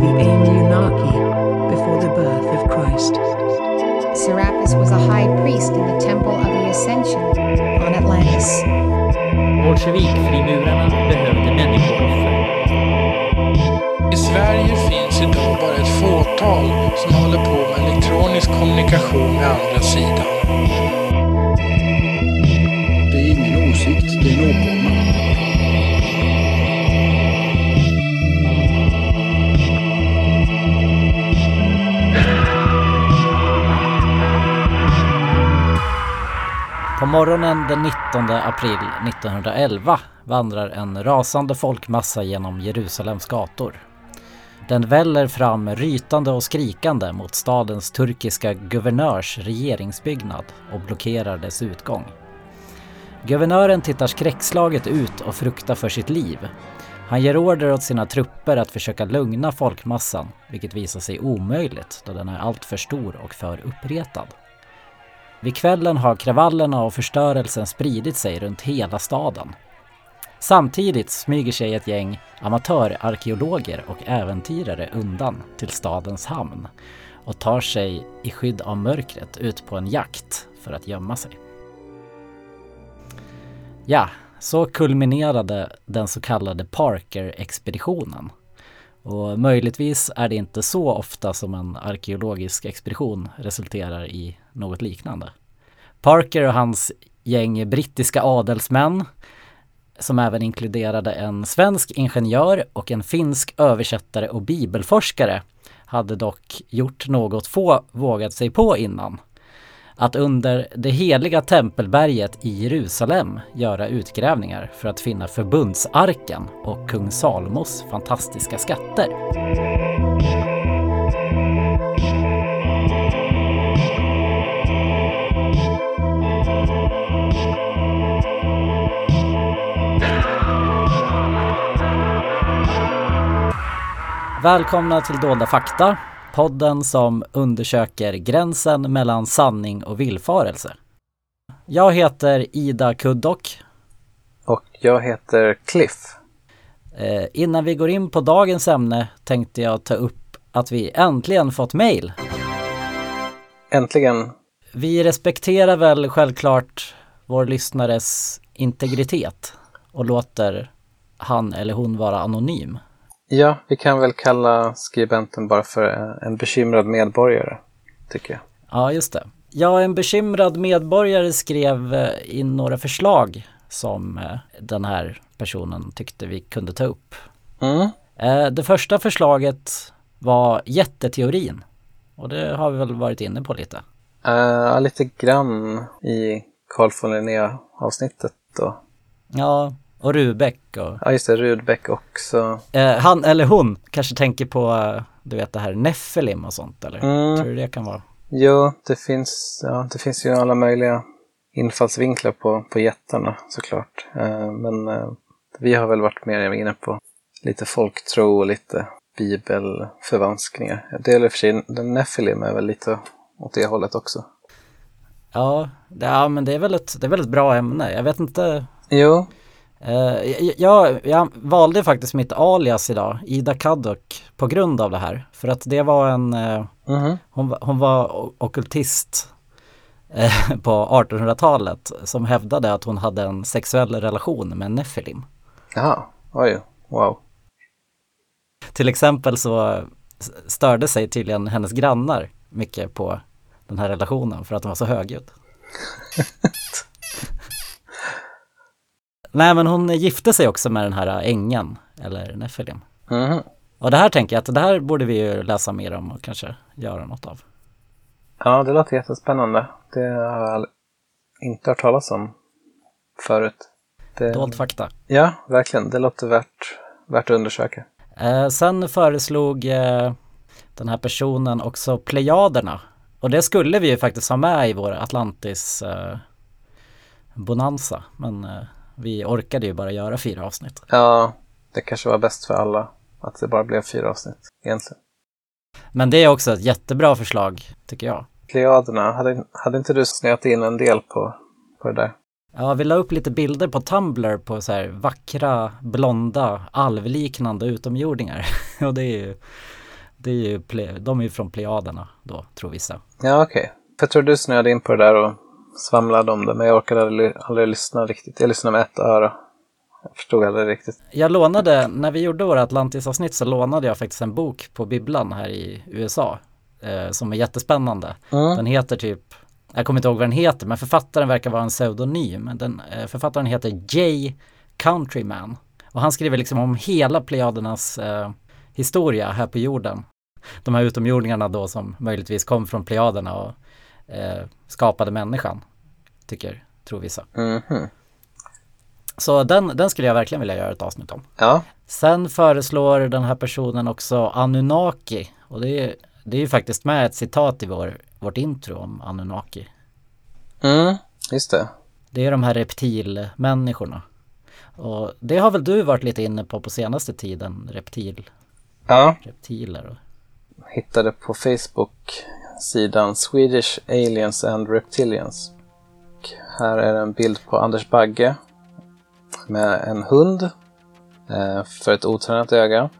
the Anunnaki before the birth of Christ. Serapis was a high priest in the Temple of the Ascension on Atlantis. Bolsjevikfrimurarna behövde människooffer. I Sverige finns idag bara ett fåtal som håller på med elektronisk kommunikation med andra sidan. Morgonen den 19 april 1911 vandrar en rasande folkmassa genom Jerusalems gator. Den väller fram rytande och skrikande mot stadens turkiska guvernörs regeringsbyggnad och blockerar dess utgång. Guvernören tittar skräckslaget ut och fruktar för sitt liv. Han ger order åt sina trupper att försöka lugna folkmassan, vilket visar sig omöjligt då den är alltför stor och för uppretad. Vid kvällen har kravallerna och förstörelsen spridit sig runt hela staden. Samtidigt smyger sig ett gäng amatörarkeologer och äventyrare undan till stadens hamn och tar sig i skydd av mörkret ut på en jakt för att gömma sig. Ja, så kulminerade den så kallade Parker-expeditionen. Och möjligtvis är det inte så ofta som en arkeologisk expedition resulterar i något liknande. Parker och hans gäng brittiska adelsmän som även inkluderade en svensk ingenjör och en finsk översättare och bibelforskare hade dock gjort något få vågat sig på innan. Att under det heliga tempelberget i Jerusalem göra utgrävningar för att finna förbundsarken och kung Salomos fantastiska skatter. Välkomna till Dolda fakta, podden som undersöker gränsen mellan sanning och villfarelse. Jag heter Ida Kuddock. Och jag heter Cliff. Eh, innan vi går in på dagens ämne tänkte jag ta upp att vi äntligen fått mail. Äntligen. Vi respekterar väl självklart vår lyssnares integritet och låter han eller hon vara anonym. Ja, vi kan väl kalla skribenten bara för en bekymrad medborgare, tycker jag. Ja, just det. Ja, en bekymrad medborgare skrev eh, in några förslag som eh, den här personen tyckte vi kunde ta upp. Mm. Eh, Det första förslaget var jätteteorin. Och det har vi väl varit inne på lite. Uh, lite grann i Carl von Linné avsnittet då. Ja, och Rubeck och Ja, just det, Rudbeck också. eh, han eller hon kanske tänker på, eh, du vet det här Nephilim och sånt eller? Mm. Tror du det kan vara? Jo, det finns, ja, det finns ju alla möjliga infallsvinklar på, på jättarna såklart. Uh, men uh, vi har väl varit mer inne på lite folktro och lite bibelförvanskningar. Det är i och för sig, den Nephilim är väl lite åt det hållet också. Ja, det, ja men det är väl ett, det är väl ett bra ämne. Jag vet inte. Jo, Eh, jag, jag, valde faktiskt mitt alias idag, Ida Kaddock, på grund av det här. För att det var en, eh, mhm. hon, var- hon var o- ockultist eh, på 1800-talet som hävdade att hon hade en sexuell relation med Nephilim. Jaha, oj, wow. Till exempel så störde sig tydligen hennes grannar mycket på den här relationen för att hon var så högljudd. Nej men hon gifte sig också med den här ängeln, eller Nephilim. Mhm. Och det här tänker jag att det här borde vi ju läsa mer om och kanske göra något av. Ja, det låter jättespännande. Det har jag inte hört talas om förut. Det, Dold fakta. ja, verkligen. Det låter värt, värt att undersöka. Eh, sen föreslog eh, den här personen också Plejaderna. Och det skulle vi ju faktiskt ha med i vår Atlantis eh, Bonanza. Men eh, vi orkade ju bara göra fyra avsnitt. Ja, det kanske var bäst för alla att det bara blev fyra avsnitt egentligen. Men det är också ett jättebra förslag tycker jag. Plejaderna, hade, hade inte du snöat in en del på, på det där? Ja, vi la upp lite bilder på Tumblr på så här vackra, blonda, alvliknande utomjordingar. Och det är ju Det är ju, de är ju från Plejaderna då, tror vissa. Ja, okej. För jag tror du snöade in på det där och svamlade om det, men jag orkade aldrig, aldrig lyssna riktigt. Jag lyssnade med ett öra. Jag förstod aldrig riktigt. Jag lånade, när vi gjorde våra Atlantis-avsnitt så lånade jag faktiskt en bok på bibblan här i USA eh, som är jättespännande. Mm. Den heter typ, jag kommer inte ihåg vad den heter, men författaren verkar vara en pseudonym. Den, eh, författaren heter Jay Countryman. Och han skriver liksom om hela Plejadernas eh, historia här på jorden. De här utomjordingarna då som möjligtvis kom från Plejaderna och eh, skapade människan, tycker, tror vissa. Mhm. Så den, den skulle jag verkligen vilja göra ett avsnitt om. Ja, Sen föreslår den här personen också Anunnaki och det är, det är ju faktiskt med ett citat i vår, vårt intro om Anunnaki. mm, just det. Det är de här reptilmänniskorna. Och det har väl du varit lite inne på på senaste tiden, reptil, Ja, reptiler och hittade på Facebook sidan Swedish Aliens and Reptilians. Och här är en bild på Anders Bagge med en hund eh, för ett otränat öga.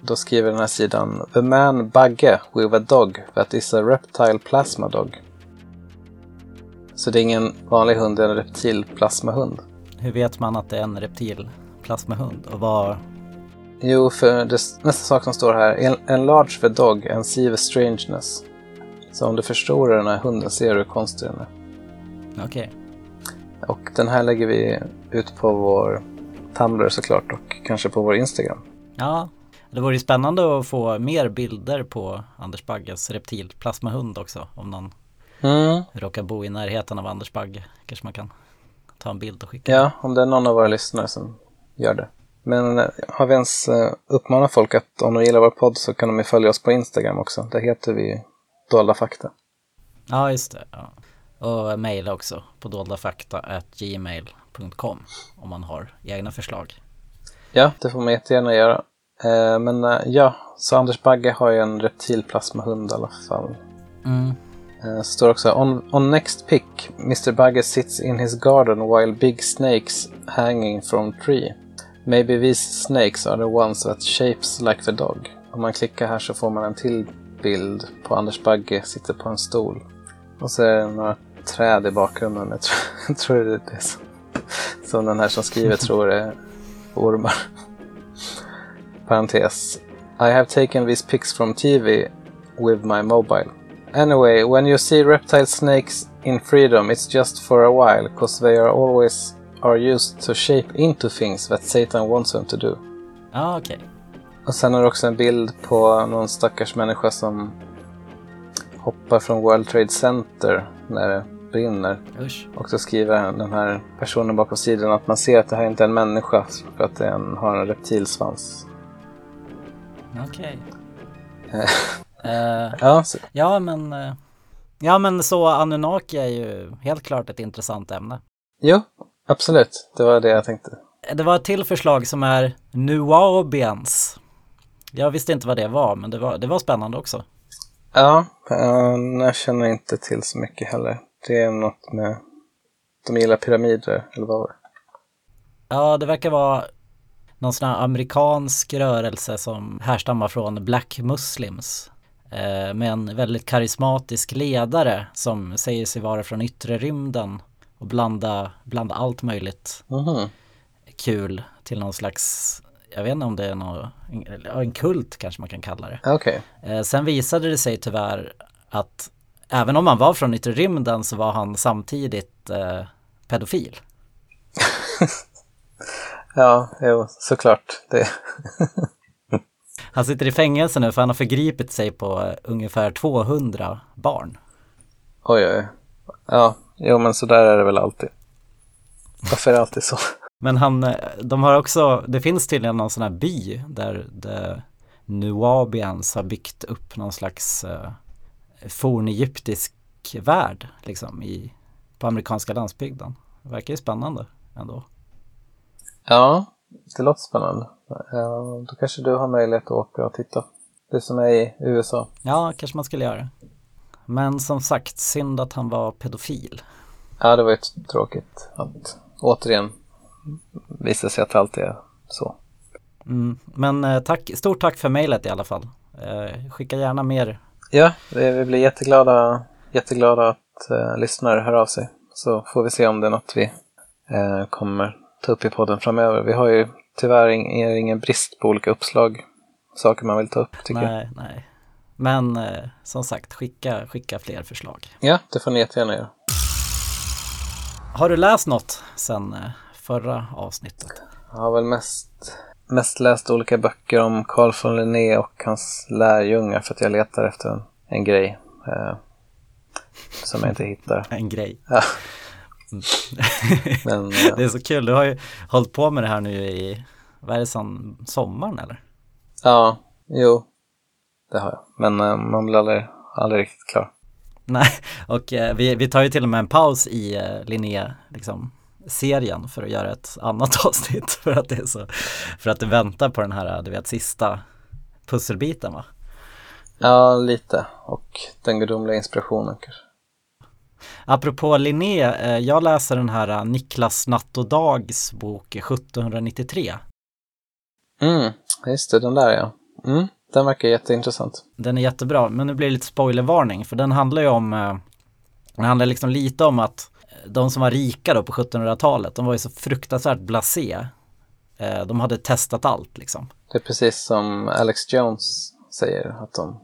Då skriver den här sidan The man Bagge with a dog that is a reptile plasma dog. Så det är ingen vanlig hund, det är en reptilplasmahund. hur vet man att det är en reptil plasmahund och vad, Jo, för det, nästa sak som står här. En, enlarge the dog and see the strangeness. Så om du förstorar den här hunden ser du hur konstig den är. okej. Och den här lägger vi ut på vår Tumblr såklart och kanske på vår Instagram. Ja, det vore ju spännande att få mer bilder på Anders Bagges reptilplasmahund också om någon Mm. råkar bo i närheten av Anders Bagge. Kanske man kan ta en bild och skicka. Ja, om det är någon av våra lyssnare som gör det. Men eh, har vi ens eh, uppmanat folk att om de gillar vår podd så kan de ju följa oss på Instagram också. Där heter vi Dolda Fakta. Ja, just det. Ja. Och mejla också på doldafakta.gmail.com om man har egna förslag. Ja, det får man jättegärna göra. Eh, men eh, ja, så Anders Bagge har ju en reptilplasmahund i alla fall. Mm. Eh, står också on, on next pic, Mr. Bagge sits in his garden while big snakes hanging from tree. Maybe these snakes are the ones that shapes like the dog. Om man klickar här så får man en till bild på Anders Bagge sitter på en stol. Och så är det några träd i bakgrunden. Jag tror, jag tror det är som, som den här som skriver tror är ormar. Parentes. I have taken these pics from TV with my mobile. Anyway, when you see reptile snakes in freedom, it's just for a while, cause they are always are used to shape into things that Satan wants them to do. Ja, okej. Och sen har du också en bild på någon stackars människa som hoppar från World Trade Center när det brinner. Usch. Och så skriver den här personen bakom sidan att man ser att det här inte är en människa för att den har en reptilsvans. Okej. Eh. Eh, Ja, så, ja, men eh, Ja, men så Anunnaki är ju helt klart ett intressant ämne. jo, absolut. Det var det jag tänkte. Det var ett till förslag som är Nuabians. Jag visste inte vad det var, men det var, det var spännande också. Ja, eh, jag känner inte till så mycket heller. Det är något med... De gillar pyramider, eller vad var det? Ja, det verkar vara någon sån här amerikansk rörelse som härstammar från Black Muslims. Eh, med en väldigt karismatisk ledare som säger sig vara från yttre rymden och blanda, blanda allt möjligt Mhm. kul till någon slags, jag vet inte om det är någon, ja, en kult kanske man kan kalla det. Okej. Eh, sen visade det sig tyvärr att även om han var från yttre rymden så var han samtidigt eh, pedofil. Ja, jo, såklart. Det... Han sitter i fängelse nu för han har förgripit sig på eh, ungefär 200 barn. Oj, oj. Ja, jo, men så där är det väl alltid. Varför är det alltid så? Men han, eh, de har också, det finns tydligen någon sån här by där the Nuabians har byggt upp någon slags eh, fornegyptisk värld liksom i, på amerikanska landsbygden. Det verkar ju spännande ändå. Ja, det låter spännande. Ja, då kanske du har möjlighet att åka och titta. Du som är i USA. Ja, kanske man skulle göra. Men som sagt, synd att han var pedofil. Ja, det var ju tråkigt att återigen visa sig att alltid är så. Mm. Men eh, tack, stort tack för mejlet i alla fall. Eh, skicka gärna mer. Ja, vi, blir jätteglada, jätteglada att eh, lyssnare hör av sig. Så får vi se om det är något vi eh, kommer ta upp i podden framöver. Vi har ju tyvärr ing, ingen brist på olika uppslag, saker man vill ta upp tycker jag. Nej, nej. Men eh, som sagt, skicka, skicka fler förslag. Ja, det får ni jättegärna göra. Har du läst något sen eh, förra avsnittet? Jag har väl mest, mest läst olika böcker om Carl von Linné och hans lärjungar för att jag letar efter en, en grej eh, som jag inte hittar. En grej. Ja. Men eh, Det är så kul, du har ju hållit på med det här nu i, vad är det, sen sommaren eller? ja, jo, det har jag. Men eh, man blir aldrig, aldrig riktigt klar. Nej, och eh, vi, vi tar ju till och med en paus i eh, Linné, liksom, serien för att göra ett annat avsnitt för att det är så, för att du väntar på den här, du vet, sista pusselbiten va? Ja, lite. Och den gudomliga inspirationen kanske. Apropå Linné, eh, jag läser den här eh, Niklas Natt och Dags bok 1793. Mm, just det, den där ja. Mm, den verkar jätteintressant. Den är jättebra, men nu blir det lite spoilervarning för den handlar ju om, eh, den handlar liksom lite om att de som var rika då på 1700-talet, de var ju så fruktansvärt blasé. Eh, De hade testat allt liksom. Det är precis som Alex Jones säger, att de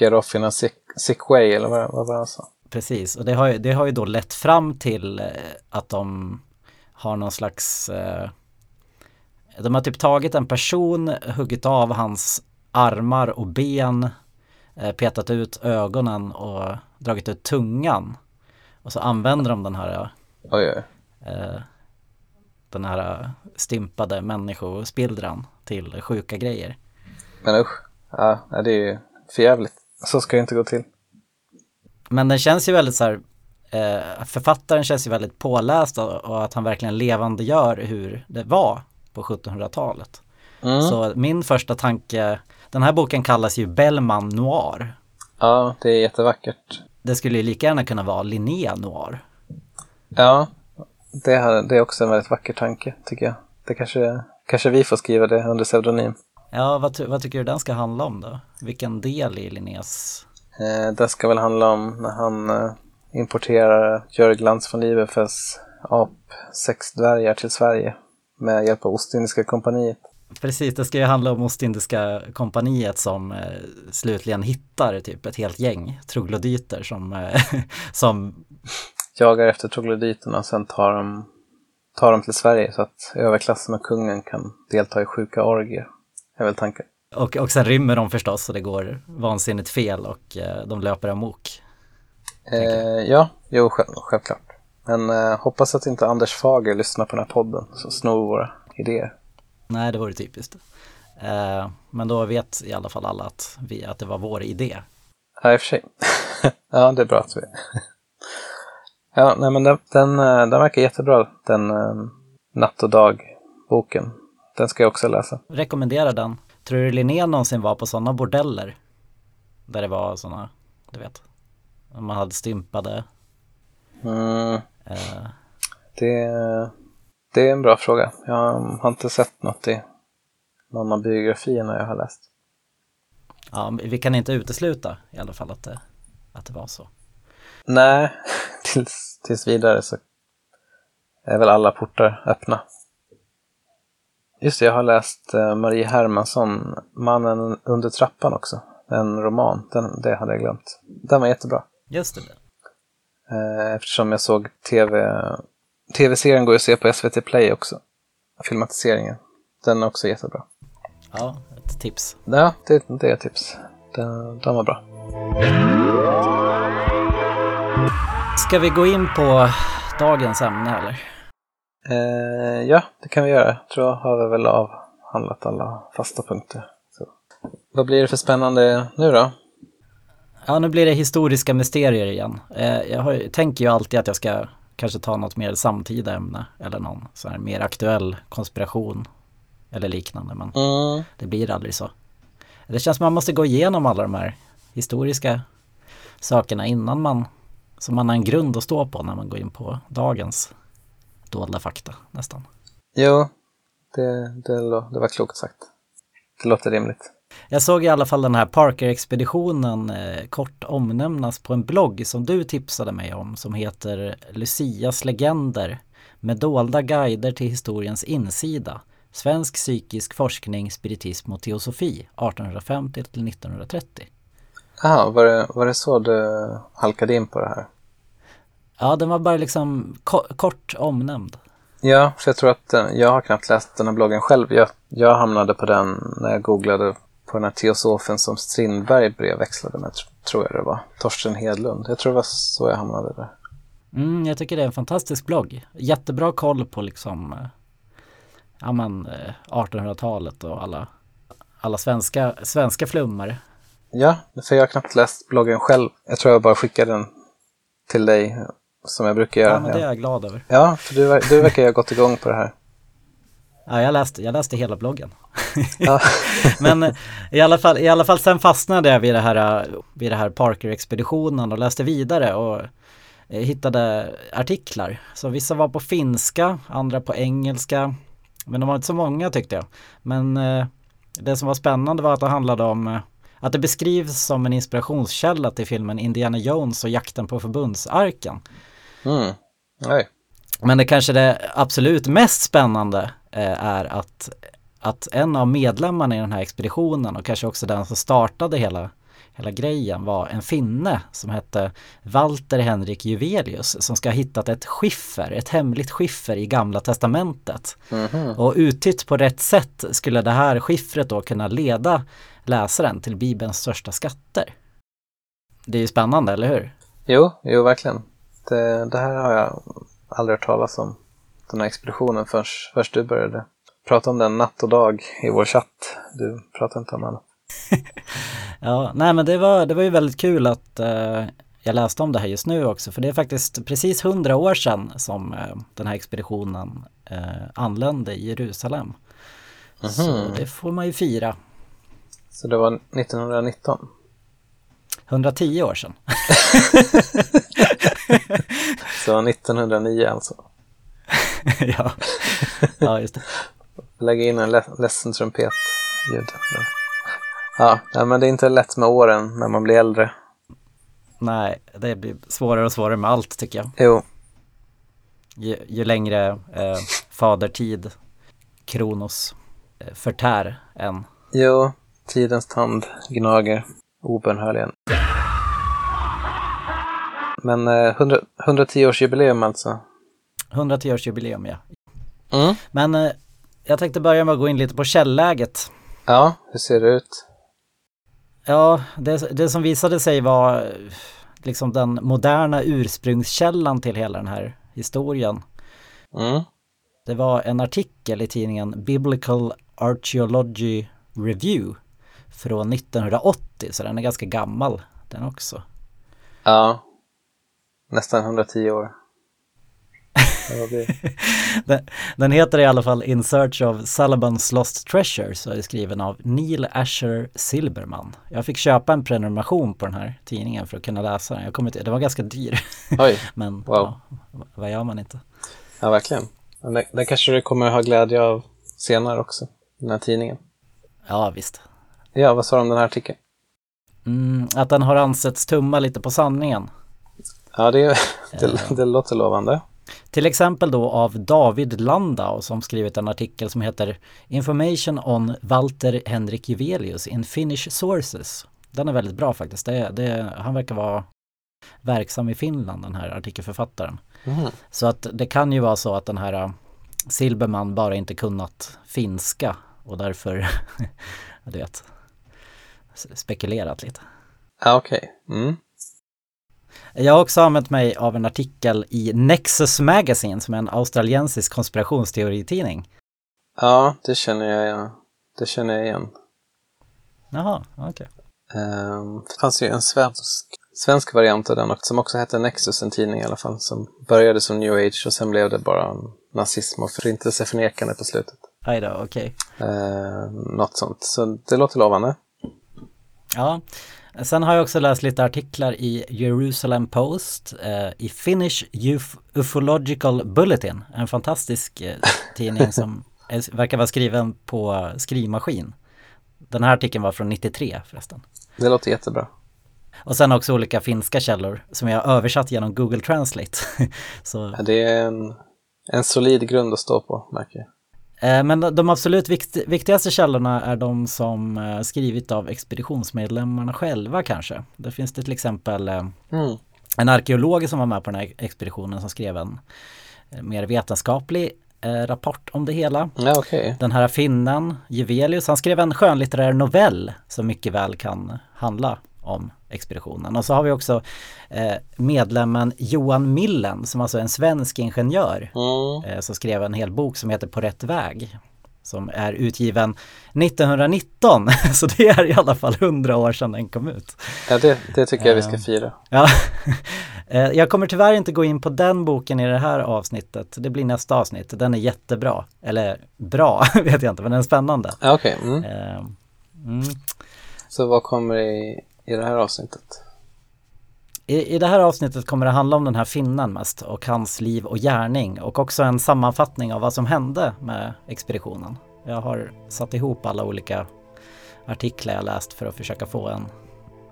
get off in a sick, sick way, eller vad, vad var det han sa? Precis, och det har, ju, det har ju då lett fram till eh, att de har någon slags eh, De har typ tagit en person, huggit av hans armar och ben Petat ut ögonen och dragit ut tungan Och så använder de den här Oj, eh, Den här stimpade människospillran till sjuka grejer Men usch, ja, det är ju förjävligt. Så ska det inte gå till. Men den känns ju väldigt så här, eh, författaren känns ju väldigt påläst och, och att han verkligen levandegör hur det var på 1700-talet. Mm. Så min första tanke, den här boken kallas ju Bellman Noir. Ja, det är jättevackert. Det skulle ju lika gärna kunna vara Linné Noir. Ja, det, här, det är också en väldigt vacker tanke, tycker jag. Det kanske, kanske vi får skriva det under pseudonym. Ja, vad, vad tycker du den ska handla om då? Vilken del i Linnés? Eh, det ska väl handla om när han eh, importerar Jörglans von Liebefels apsexdvärgar till Sverige med hjälp av Ostindiska kompaniet. Precis, det ska ju handla om Ostindiska kompaniet som eh, slutligen hittar typ ett helt gäng troglodyter som, eh, som Jagar efter troglodyterna och sen tar de, tar de till Sverige så att överklassen och kungen kan delta i sjuka orgier. är väl tanken. Och, och sen rymmer de förstås och det går vansinnigt fel och eh, de löper amok. Eh, ja, jo, själv, självklart. Men eh, hoppas att inte Anders Fager lyssnar på den här podden så snor våra idéer. Nej, det vore typiskt. Eh, men då vet i alla fall alla att, vi, att det var vår idé. Ja, i och för sig. ja, det är bra att vi... ja, nej men den, den, eh, den verkar jättebra, den eh, Natt och dag-boken. Den ska jag också läsa. Rekommenderar den. Tror du Linné någonsin var på sådana bordeller? Där det var sådana, du vet, man hade stympade. Mm, Eh, det, det är en bra fråga. Jag har inte sett något i någon av biografierna jag har läst. ja, vi kan inte utesluta i alla fall att det, att det var så. Nej, tills, tills vidare så är väl alla portar öppna. Just det, jag har läst eh, Marie Hermansson, Mannen under trappan också. En roman, den, det hade jag glömt. Den var jättebra. Just det. Eh, eftersom jag såg tv... Tv-serien går ju att se på SVT Play också. Filmatiseringen. Den är också jättebra. Ja, ett tips. Ja, det, det är ett tips. Den, den var bra. Ska vi gå in på dagens ämne eller? Eh, ja, det kan vi göra. Tror jag har vi väl avhandlat alla fasta punkter. Så. Vad blir det för spännande nu då? Ja, nu blir det historiska mysterier igen. Eh, jag har, tänker ju alltid att jag ska kanske ta något mer samtida ämne eller någon sån här mer aktuell konspiration eller liknande, men Mm, det blir aldrig så. Det känns som man måste gå igenom alla de här historiska sakerna innan man, så man har en grund att stå på när man går in på dagens dolda fakta nästan. jo, det, det, det var klokt sagt. Det låter rimligt. Jag såg i alla fall den här Parker-expeditionen eh, kort omnämnas på en blogg som du tipsade mig om som heter Lucias legender med dolda guider till historiens insida. Svensk psykisk forskning, spiritism och teosofi 1850 till 1930. Jaha, var det, var det så du halkade in på det här? Ja, den var bara liksom ko kort omnämnd. Ja, för jag tror att den, jag har knappt läst den här bloggen själv. Jag, jag hamnade på den när jag googlade på den här teosofen som Strindberg brevväxlade med, tror jag det var. Torsten Hedlund. Jag tror det var så jag hamnade där. Mm, jag tycker det är en fantastisk blogg. Jättebra koll på liksom eh, ja, men, eh, 1800-talet och alla, alla svenska, svenska flummare. Ja, för jag har knappt läst bloggen själv. Jag tror jag bara skickade den till dig som jag brukar göra. Ja, men det är jag glad över. Ja, för du, du verkar ju ha gått igång på det här. Ja, jag läste, jag läste hela bloggen. Ja. Men eh, i alla, fall, i alla fall sen fastnade jag vid det här, eh, vid det här Parker-expeditionen och läste vidare och eh, hittade artiklar. Så vissa var på finska, andra på engelska. Men de var inte så många tyckte jag. Men det som var spännande var att det handlade om att det beskrivs som en inspirationskälla till filmen Indiana Jones och jakten på förbundsarken. Mm. Oj. Men det kanske det absolut mest spännande är att, att en av medlemmarna i den här expeditionen och kanske också den som startade hela, hela grejen var en finne som hette Walter Henrik Juvelius som ska ha hittat ett skiffer, ett hemligt skiffer i gamla testamentet. Mhm. Och uttytt på rätt sätt skulle det här skiffret då kunna leda läsaren till Bibelns största skatter. Det är ju spännande, eller hur? Jo, jo verkligen. Det, det här har jag aldrig hört talas om. Den här expeditionen först, först du började prata om den natt och dag i vår chatt. Du pratade inte om annat. Ja, nej men det var, det var ju väldigt kul att eh, jag läste om det här just nu också för det är faktiskt precis hundra år sedan som eh, den här expeditionen eh, anlände i Jerusalem. Så Mhm. det får man ju fira. Så det var 1919. 110 år sedan. Så 1909 alltså. ja. ja, just det. Lägga in en le- ledsen trumpet ljud. Ja, ja, men det är inte lätt med åren när man blir äldre. Nej, det blir svårare och svårare med allt tycker jag. Jo, Ju, ju längre eh, fadertid Kronos eh, förtär en. jo, tidens tand gnager obönhörligen. Men eh, 100, 110-årsjubileum alltså. 110-årsjubileum ja. Mm. Men eh, jag tänkte börja med att gå in lite på källläget. Ja, hur ser det ut? Ja, det, det som visade sig var eh, liksom den moderna ursprungskällan till hela den här historien. Mm. Det var en artikel i tidningen Biblical Archaeology Review från 1980, så den är ganska gammal den också. Ja, nästan 110 år. Ja, vad blir det? Den, den heter i alla fall In Search of Sullivan's Lost Treasures och är skriven av Neil Asher Silberman. Jag fick köpa en prenumeration på den här tidningen för att kunna läsa den. Jag kommer inte, det var ganska dyr, Oj, men Wow. ja, vad gör man inte? ja verkligen. Men det, det kanske du kommer ha glädje av senare också, den här tidningen. Ja, visst. Ja, vad sa du om den här artikeln? Mm, att den har ansetts tumma lite på sanningen. Ja, det, det, det låter lovande. Till exempel då av David Landau som skrivit en artikel som heter Information on Walter Henrik Juvelius in Finnish Sources. Den är väldigt bra faktiskt. Det, det, han verkar vara verksam i Finland den här artikelförfattaren. Mm. Så att det kan ju vara så att den här äh, Silberman bara inte kunnat finska och därför, du vet, spekulerat lite. Ja, okej. Mm. Jag har också använt mig av en artikel i Nexus Magazine som är en australiensisk konspirationsteoritidning. Ja, det känner jag igen. Det känner jag igen. Jaha, okej. Ehm, det fanns ju en svensk, svensk variant av den också, som också hette Nexus, en tidning i alla fall, som började som New Age och sen blev det bara nazism och förintelseförnekande på slutet. Aj då, okej. Ehm, något sånt. Så det låter lovande. Ja, sen har jag också läst lite artiklar i Jerusalem Post, eh, i Finnish Uf- Ufological Bulletin, en fantastisk eh, tidning som är, verkar vara skriven på skrivmaskin. Den här artikeln var från 93 förresten. Det låter jättebra. Och sen också olika finska källor som jag har översatt genom Google Translate. Så, Det är en, en solid grund att stå på, märker jag. Eh, men de absolut vikt, viktigaste källorna är de som eh, skrivit av expeditionsmedlemmarna själva kanske. Där finns det till exempel eh, Mm. en arkeolog som var med på den här expeditionen som skrev en mer vetenskaplig rapport om det hela. Ja, okej. Den här finnen, Juvelius, han skrev en skönlitterär novell som mycket väl kan handla om expeditionen. Och så har vi också eh, medlemmen Johan Millen som alltså är en svensk ingenjör Mm. eh, som skrev en hel bok som heter På rätt väg. Som är utgiven 1919, så det är i alla fall 100 år sedan den kom ut. Ja, det, det tycker jag vi ska fira. Ja. Eh, Jag kommer tyvärr inte gå in på den boken i det här avsnittet. Det blir nästa avsnitt. Den är jättebra. Eller bra, vet jag inte, men den är spännande. Ja, okej. Mm. Eh, Mm. Så vad kommer i, i det här avsnittet? I, I det här avsnittet kommer det handla om den här finnen mest och hans liv och gärning och också en sammanfattning av vad som hände med expeditionen. Jag har satt ihop alla olika artiklar jag läst för att försöka få en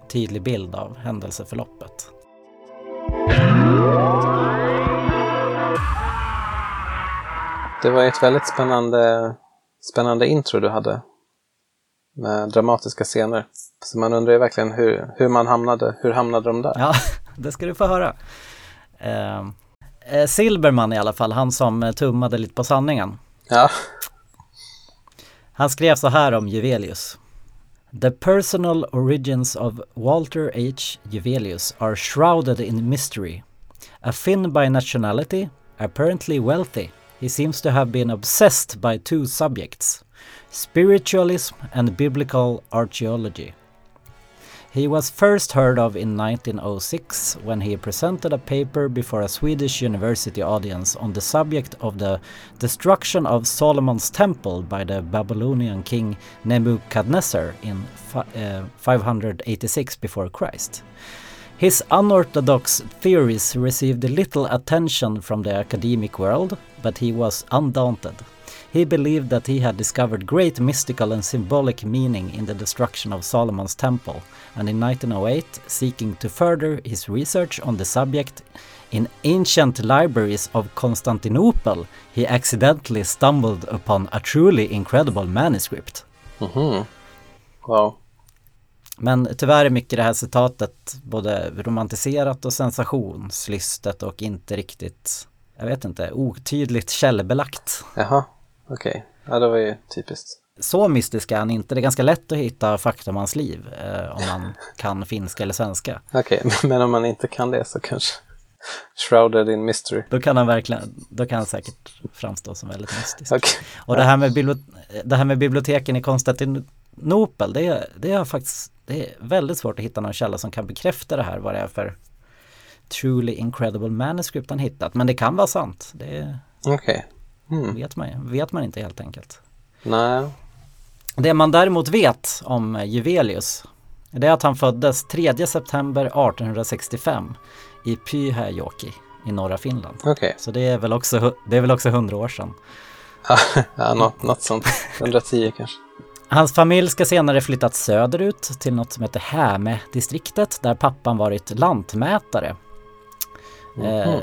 tydlig bild av händelseförloppet. Det var ett väldigt spännande, spännande intro du hade. Med dramatiska scener. Så man undrar ju verkligen hur, hur man hamnade, hur hamnade de där? Ja, det ska du få höra. Eh, eh, Silberman i alla fall, han som eh, tummade lite på sanningen. Ja. Han skrev så här om Juvelius. The personal origins of Walter H. Juvelius are shrouded in mystery. A Finn by nationality, apparently wealthy, he seems to have been obsessed by two subjects spiritualism and biblical archaeology. He was first heard of in 1906 when he presented a paper before a Swedish university audience on the subject of the destruction of Solomon's temple by the Babylonian king Nebuchadnezzar in uh, 586 before Christ. His unorthodox theories received little attention from the academic world, but he was undaunted. He believed that he had discovered great mystical and symbolic meaning in the destruction of Solomon's temple, and in 1908, seeking to further his research on the subject in ancient libraries of Constantinople, he accidentally stumbled upon a truly incredible manuscript. Mhm. Wow. Men tyvärr är mycket det här citatet både romantiserat och sensationslystet och inte riktigt, jag vet inte, otydligt källbelagt. Jaha. Okej. Ja, det var ju typiskt. Så mystisk är han inte, det är ganska lätt att hitta fakta om hans liv eh, om man kan finska eller svenska. Okej, men om man inte kan det så kanske Shrouded in mystery. Då kan han verkligen, då kan han säkert framstå som väldigt mystisk. Okej. Och det här med, det här med biblioteken i Konstantinopel, det, är- det är faktiskt det är väldigt svårt att hitta någon källa som kan bekräfta det här, vad det är för truly incredible manuscript han hittat. Men det kan vara sant, Okej. Mm. vet man, vet man inte helt enkelt. Nej. Det man däremot vet om Juvelius, det är att han föddes 3 september 1865 i Pyhäjoki i norra Finland. Okej. Så det är väl också, det är väl också 100 år sedan. ja, något, något sånt. 110 kanske. Hans familj ska senare flyttat söderut till något som heter Häme-distriktet där pappan varit lantmätare. Eh,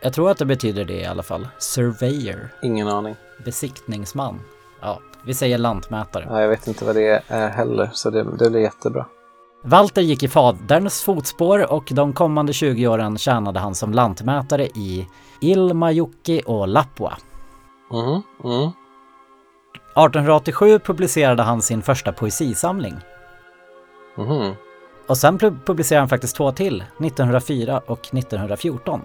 jag tror att det betyder det i alla fall. Surveyor, Ingen aning. besiktningsman. Ja, vi säger lantmätare. Ja, jag vet inte vad det är heller, så det, det blir jättebra. Walter gick i faderns fotspår och de kommande 20 åren tjänade han som lantmätare i Ilmajoki och Lapua. Mhm. Mm. 1887 publicerade han sin första poesisamling. Mhm. Och sen pu- publicerade han faktiskt två till, 1904 och 1914.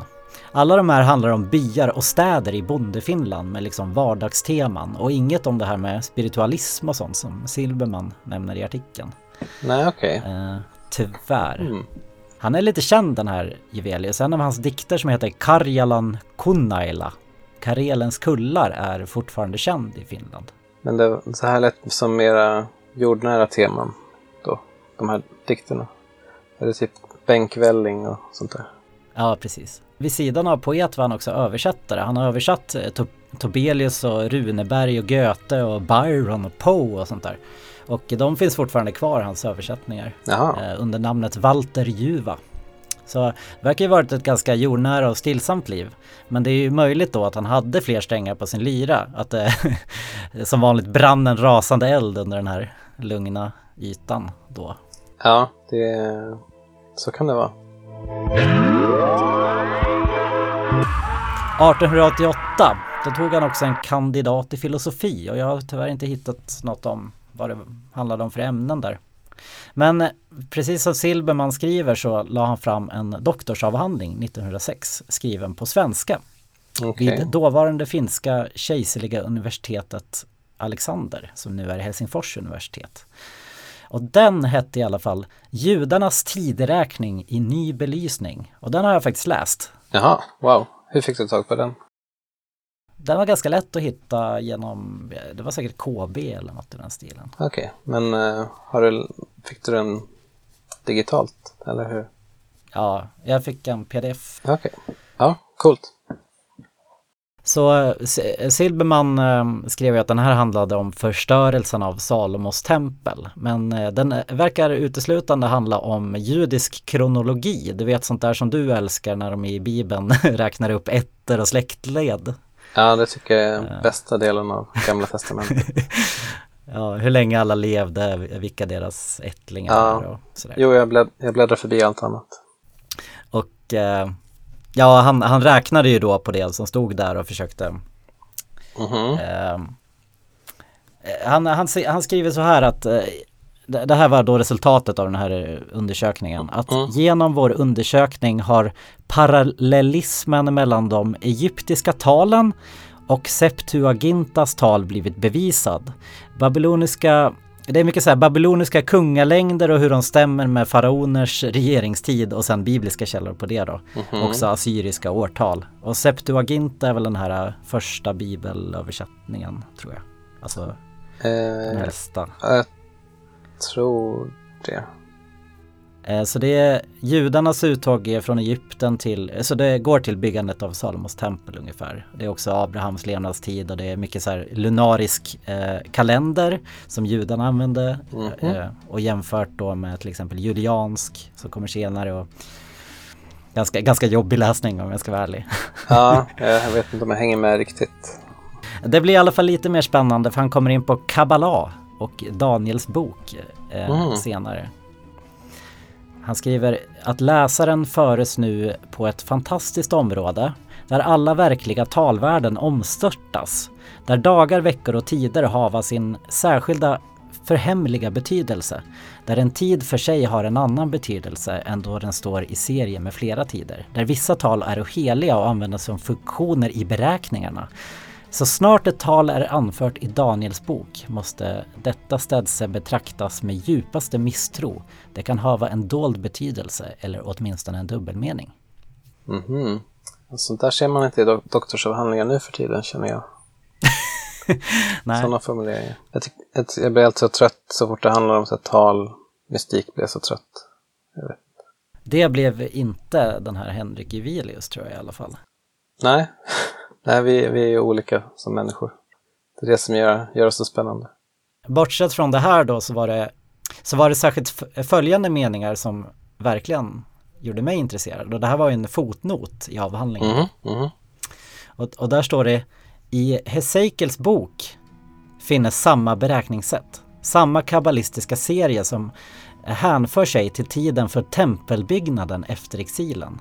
Alla de här handlar om byar och städer i bondefinland med liksom vardagsteman och inget om det här med spiritualism och sånt som Silberman nämner i artikeln. Nej, okej. Eh, tyvärr. Mm. Han är lite känd den här Juvelius. En av hans dikter som heter Karjalan Kunnaila, Karelens kullar, är fortfarande känd i Finland. Men det, så här lät som mera jordnära teman då, de här dikterna. Är det typ bänkvälling och sånt där? Ja, precis. Vid sidan av poet var han också översättare. Han har översatt eh, to- Tobelius och Runeberg och Goethe och Byron och Poe och sånt där. Och de finns fortfarande kvar, hans översättningar, eh, under namnet Walter Juva. Så det verkar ju varit ett ganska jordnära och stillsamt liv. Men det är ju möjligt då att han hade fler strängar på sin lyra. Att det som vanligt brann en rasande eld under den här lugna ytan då. Ja, det... Så kan det vara. 1888, då tog han också en kandidat i filosofi och jag har tyvärr inte hittat något om vad det handlade om för ämnen där. Men precis som Silberman skriver så la han fram en doktorsavhandling 1906 skriven på svenska Okej. vid dåvarande finska kejserliga universitetet Alexander som nu är Helsingfors universitet. Och den hette i alla fall Judarnas tideräkning i ny belysning och den har jag faktiskt läst. Jaha, wow. Hur fick du tag på den? Den var ganska lätt att hitta genom, det var säkert KB eller något i den stilen. Okej, men eh, har du, fick du den digitalt, eller hur? Ja, jag fick en pdf. Okej. Ja, coolt. Så Silberman eh, skrev ju att den här handlade om förstörelsen av Salomos tempel. Men eh, den eh, verkar uteslutande handla om judisk kronologi. Du vet sånt där som du älskar när de i Bibeln räknar upp ätter och släktled. Ja, det tycker jag är bästa delen av Gamla Testamentet. Ja, hur länge alla levde, vilka deras ättlingar Ja. var och sådär. Jo, jag, blädd, jag bläddrar förbi allt annat. Och eh, ja, han, han räknade ju då på det som stod där och försökte Mhm. eh, han, han, han skriver så här att eh, det här var då resultatet av den här undersökningen. Att Mm. genom vår undersökning har parallellismen mellan de egyptiska talen och Septuagintas tal blivit bevisad. Babyloniska det är mycket så här babyloniska kungalängder och hur de stämmer med faraoners regeringstid och sen bibliska källor på det då. Mhm. Också assyriska årtal. Och Septuaginta är väl den här äh, första bibelöversättningen tror jag. Alltså den Eh, äldsta. jag tror det. Eh, Så det är judarnas uttåg är från Egypten till, så det går till byggandet av Salomos tempel ungefär. Det är också Abrahams levnadstid och det är mycket så här lunarisk eh, kalender som judarna använde Mhm. eh, och jämfört då med till exempel juliansk som kommer senare och ganska, ganska jobbig läsning om jag ska vara ärlig. Ja, jag vet inte om jag hänger med riktigt. Det blir i alla fall lite mer spännande för han kommer in på Kabbala och Daniels bok eh, Mm. senare. Han skriver att läsaren föres nu på ett fantastiskt område där alla verkliga talvärden omstörtas. Där dagar, veckor och tider hava sin särskilda förhemliga betydelse. Där en tid för sig har en annan betydelse än då den står i serie med flera tider. Där vissa tal är heliga och används som funktioner i beräkningarna. Så snart ett tal är anfört i Daniels bok måste detta städse betraktas med djupaste misstro. Det kan hava en dold betydelse eller åtminstone en dubbelmening. Mhm. Sånt där ser man inte i dok- doktorsavhandlingar nu för tiden känner jag. Nej, Sådana formuleringar. Jag, jag, jag blir alltså trött så fort det handlar om så tal, mystik blir jag så trött. det blev inte den här Henrik Juvelius tror jag i alla fall. Nej, Nej vi, vi är ju olika som människor. Det är det som gör, gör oss så spännande. Bortsett från det här då så var det, så var det särskilt följande meningar som verkligen gjorde mig intresserad. Och det här var ju en fotnot i avhandlingen. Mhm, mhm. Och, och där står det i Hesekiels bok finnes samma beräkningssätt. Samma kabbalistiska serie som hänför sig till tiden för tempelbyggnaden efter exilen.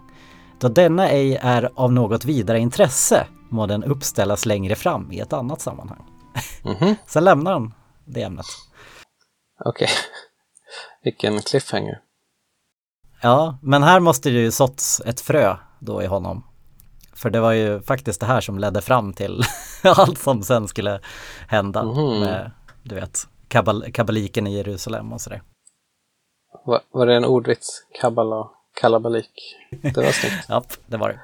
Då denna ej är av något vidare intresse må den uppställas längre fram i ett annat sammanhang. Mhm. Sen lämnar han det ämnet. Okej. Vilken cliffhanger. Ja, men här måste det ju såtts ett frö då i honom. För det var ju faktiskt det här som ledde fram till allt som sen skulle hända Mhm. med, du vet, kabbal kabbaliken i Jerusalem och sådär. Var, var det en ordvits? Kabbala, kalabalik. Det var snyggt. Ja, det var det.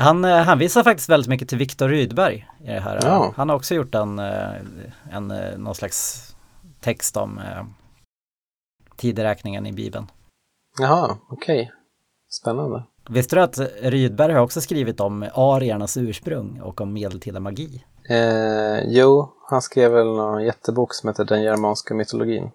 Han eh, hänvisar faktiskt väldigt mycket till Viktor Rydberg i det här. Ja. Han har också gjort en, eh, en, eh, någon slags text om eh, tideräkningen i Bibeln. Jaha, okej. Spännande. Visste du att Rydberg har också skrivit om ariernas ursprung och om medeltida magi? Eh, jo, han skrev väl någon jättebok som heter Den germanska mytologin.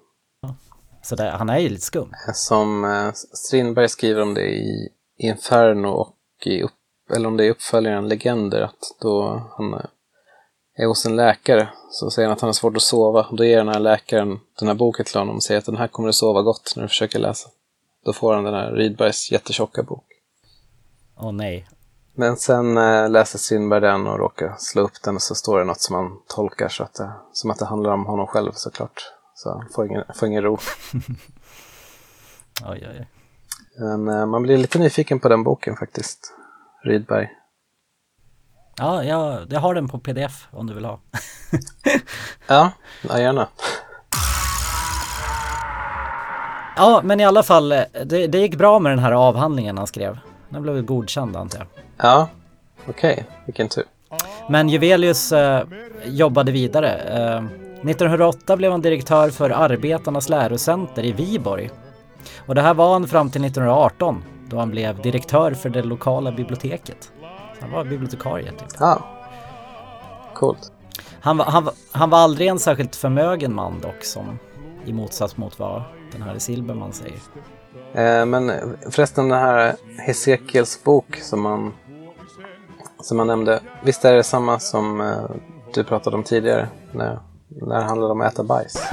Så det, han är ju lite skum. Som eh, Strindberg skriver om det i Inferno och i upp, eller om det är uppföljaren Legender, att då han eh, är hos en läkare så säger han att han har svårt att sova. Då ger den här läkaren den här boken till honom och säger att den här kommer du sova gott när du försöker läsa. Då får han den här Rydbergs jättetjocka bok. Åh nej. Men sen eh, läser Strindberg den och råkar slå upp den och så står det något som man tolkar så att det, som att det handlar om honom själv såklart. Så han får ingen, får ingen ro. Oj, oj, oj. Men eh, man blir lite nyfiken på den boken faktiskt. Rydberg. Ja, jag, jag har den på pdf om du vill ha. Ja, ja gärna. Ja, men i alla fall, eh, det, det gick bra med den här avhandlingen han skrev. Den blev godkänd antar jag. Ja, okej. Vilken tur. Men Juvelius eh, jobbade vidare. Eh, 1908 blev han direktör för Arbetarnas lärocenter i Viborg. Och det här var han fram till 1918 då han blev direktör för det lokala biblioteket. Han var bibliotekarie typ. Ja, coolt. Han var, han, han var aldrig en särskilt förmögen man dock som i motsats mot vad den här Silberman säger. Eh, men förresten den här Hesekiels bok som man, som man nämnde. Visst är det samma som eh, du pratade om tidigare? När, när det handlade om att äta bajs.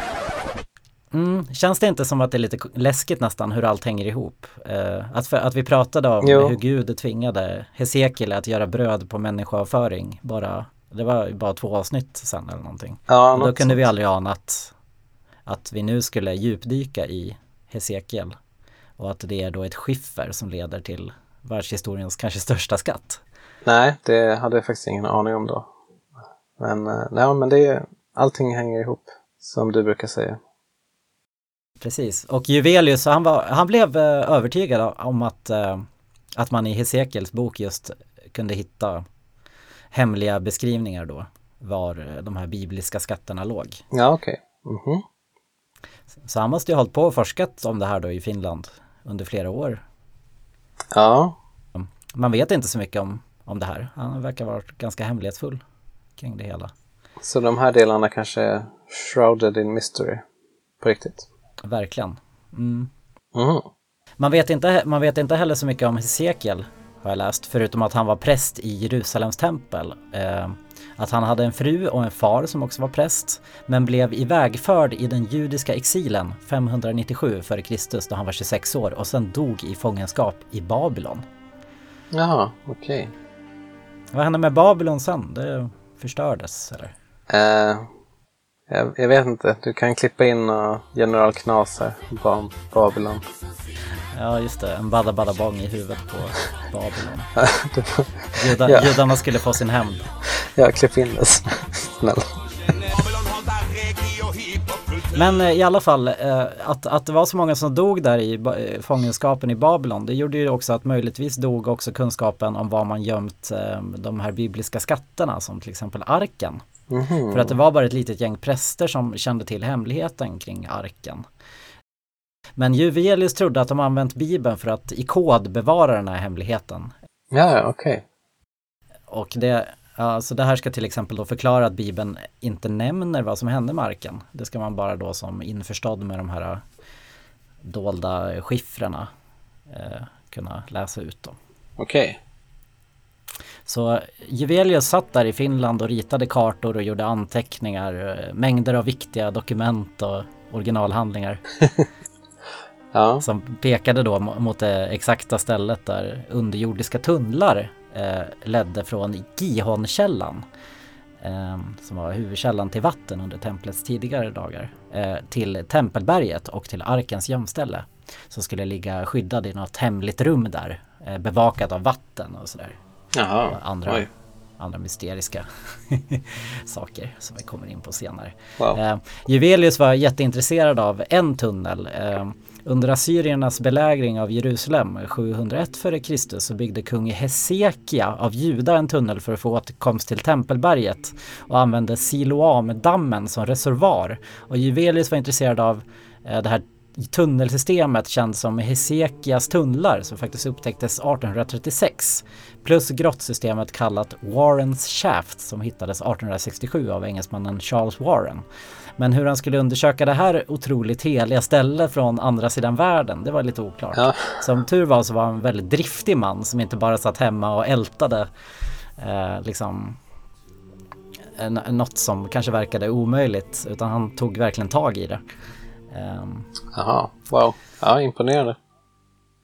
Mm, känns det inte som att det är lite läskigt nästan hur allt hänger ihop? Eh, att, för, att vi pratade om Jo. hur Gud tvingade Hesekiel att göra bröd på människoavföring bara, det var bara två avsnitt sen eller någonting. Ja, Och då något kunde vi sånt. aldrig ana att, att vi nu skulle djupdyka i Hesekiel och att det är då ett skiffer som leder till världshistoriens kanske största skatt. Nej, det hade jag faktiskt ingen aning om då. Men, eh, nej, men det är, allting hänger ihop, som du brukar säga. Precis, och Juvelius, han, var, han blev eh, övertygad om att, eh, att man i Hesekiels bok just kunde hitta hemliga beskrivningar då var eh, de här bibliska skatterna låg. Ja, okej. Mhm. Så han måste ju ha hållit på och forskat om det här då i Finland under flera år. Ja, Man vet inte så mycket om, om det här. Han verkar vara ganska hemlighetsfull kring det hela. så de här delarna kanske är shrouded in mystery. På riktigt. Verkligen. Mm. Mhm. Man, vet inte, man vet inte heller så mycket om Hesekiel har jag läst, förutom att han var präst i Jerusalems tempel. Eh, att han hade en fru och en far som också var präst, men blev ivägförd i den judiska exilen 597 f.Kr. då han var 26 år och sen dog i fångenskap i Babylon. Jaha, okej. Vad hände med Babylon sen? Det förstördes eller? Eh, jag, jag vet inte, du kan klippa in uh, General Knas här, Bam, Babylon. Ja just det, en bada bada bong i huvudet på Babylon. Juda, Ja. Judarna skulle få sin hämnd. ja, klipp in det, snälla. Men eh, i alla fall, eh, att, att det var så många som dog där i eh, fångenskapen i Babylon, det gjorde ju också att möjligtvis dog också kunskapen om var man gömt de här bibliska skatterna, som till exempel arken. Mhm. För att det var bara ett litet gäng präster som kände till hemligheten kring arken. Men Juvelius trodde att de använt Bibeln för att i kod bevara den här hemligheten. Ja, okej. Och det, ja, så det här ska till exempel då förklara att Bibeln inte nämner vad som hände med arken. Det ska man bara då som införstådd med de här dolda skiffrarna eh, kunna läsa ut då. Okej. Så Juvelius satt där i Finland och ritade kartor och gjorde anteckningar, eh, mängder av viktiga dokument och originalhandlingar. Ja, som pekade då mo- mot det exakta stället där underjordiska tunnlar eh, ledde från Gihonkällan eh, som var huvudkällan till vatten under templets tidigare dagar eh, till Tempelberget och till arkens gömställe som skulle ligga skyddad i något hemligt rum där eh, bevakat av vatten och sådär jaha. andra, Oj. andra mysteriska saker som vi kommer in på senare. Wow. Eh, Juvelius var jätteintresserad av en tunnel. Eh, under assyriernas belägring av Jerusalem 701 f.Kr. så byggde kung Hesekia av Juda en tunnel för att få åtkomst till Tempelberget och använde Siloam-dammen som reservoar. Och Juvelius var intresserad av eh, det här tunnelsystemet känt som Hesekias tunnlar som faktiskt upptäcktes 1836 plus grottsystemet kallat Warrens Shaft som hittades 1867 av engelsmannen Charles Warren. Men hur han skulle undersöka det här otroligt heliga stället från andra sidan världen, det var lite oklart. Ja. Som tur var så var han en väldigt driftig man som inte bara satt hemma och ältade eh, liksom något som kanske verkade omöjligt utan han tog verkligen tag i det. Ehm, Jaha, wow. Ja, imponerande.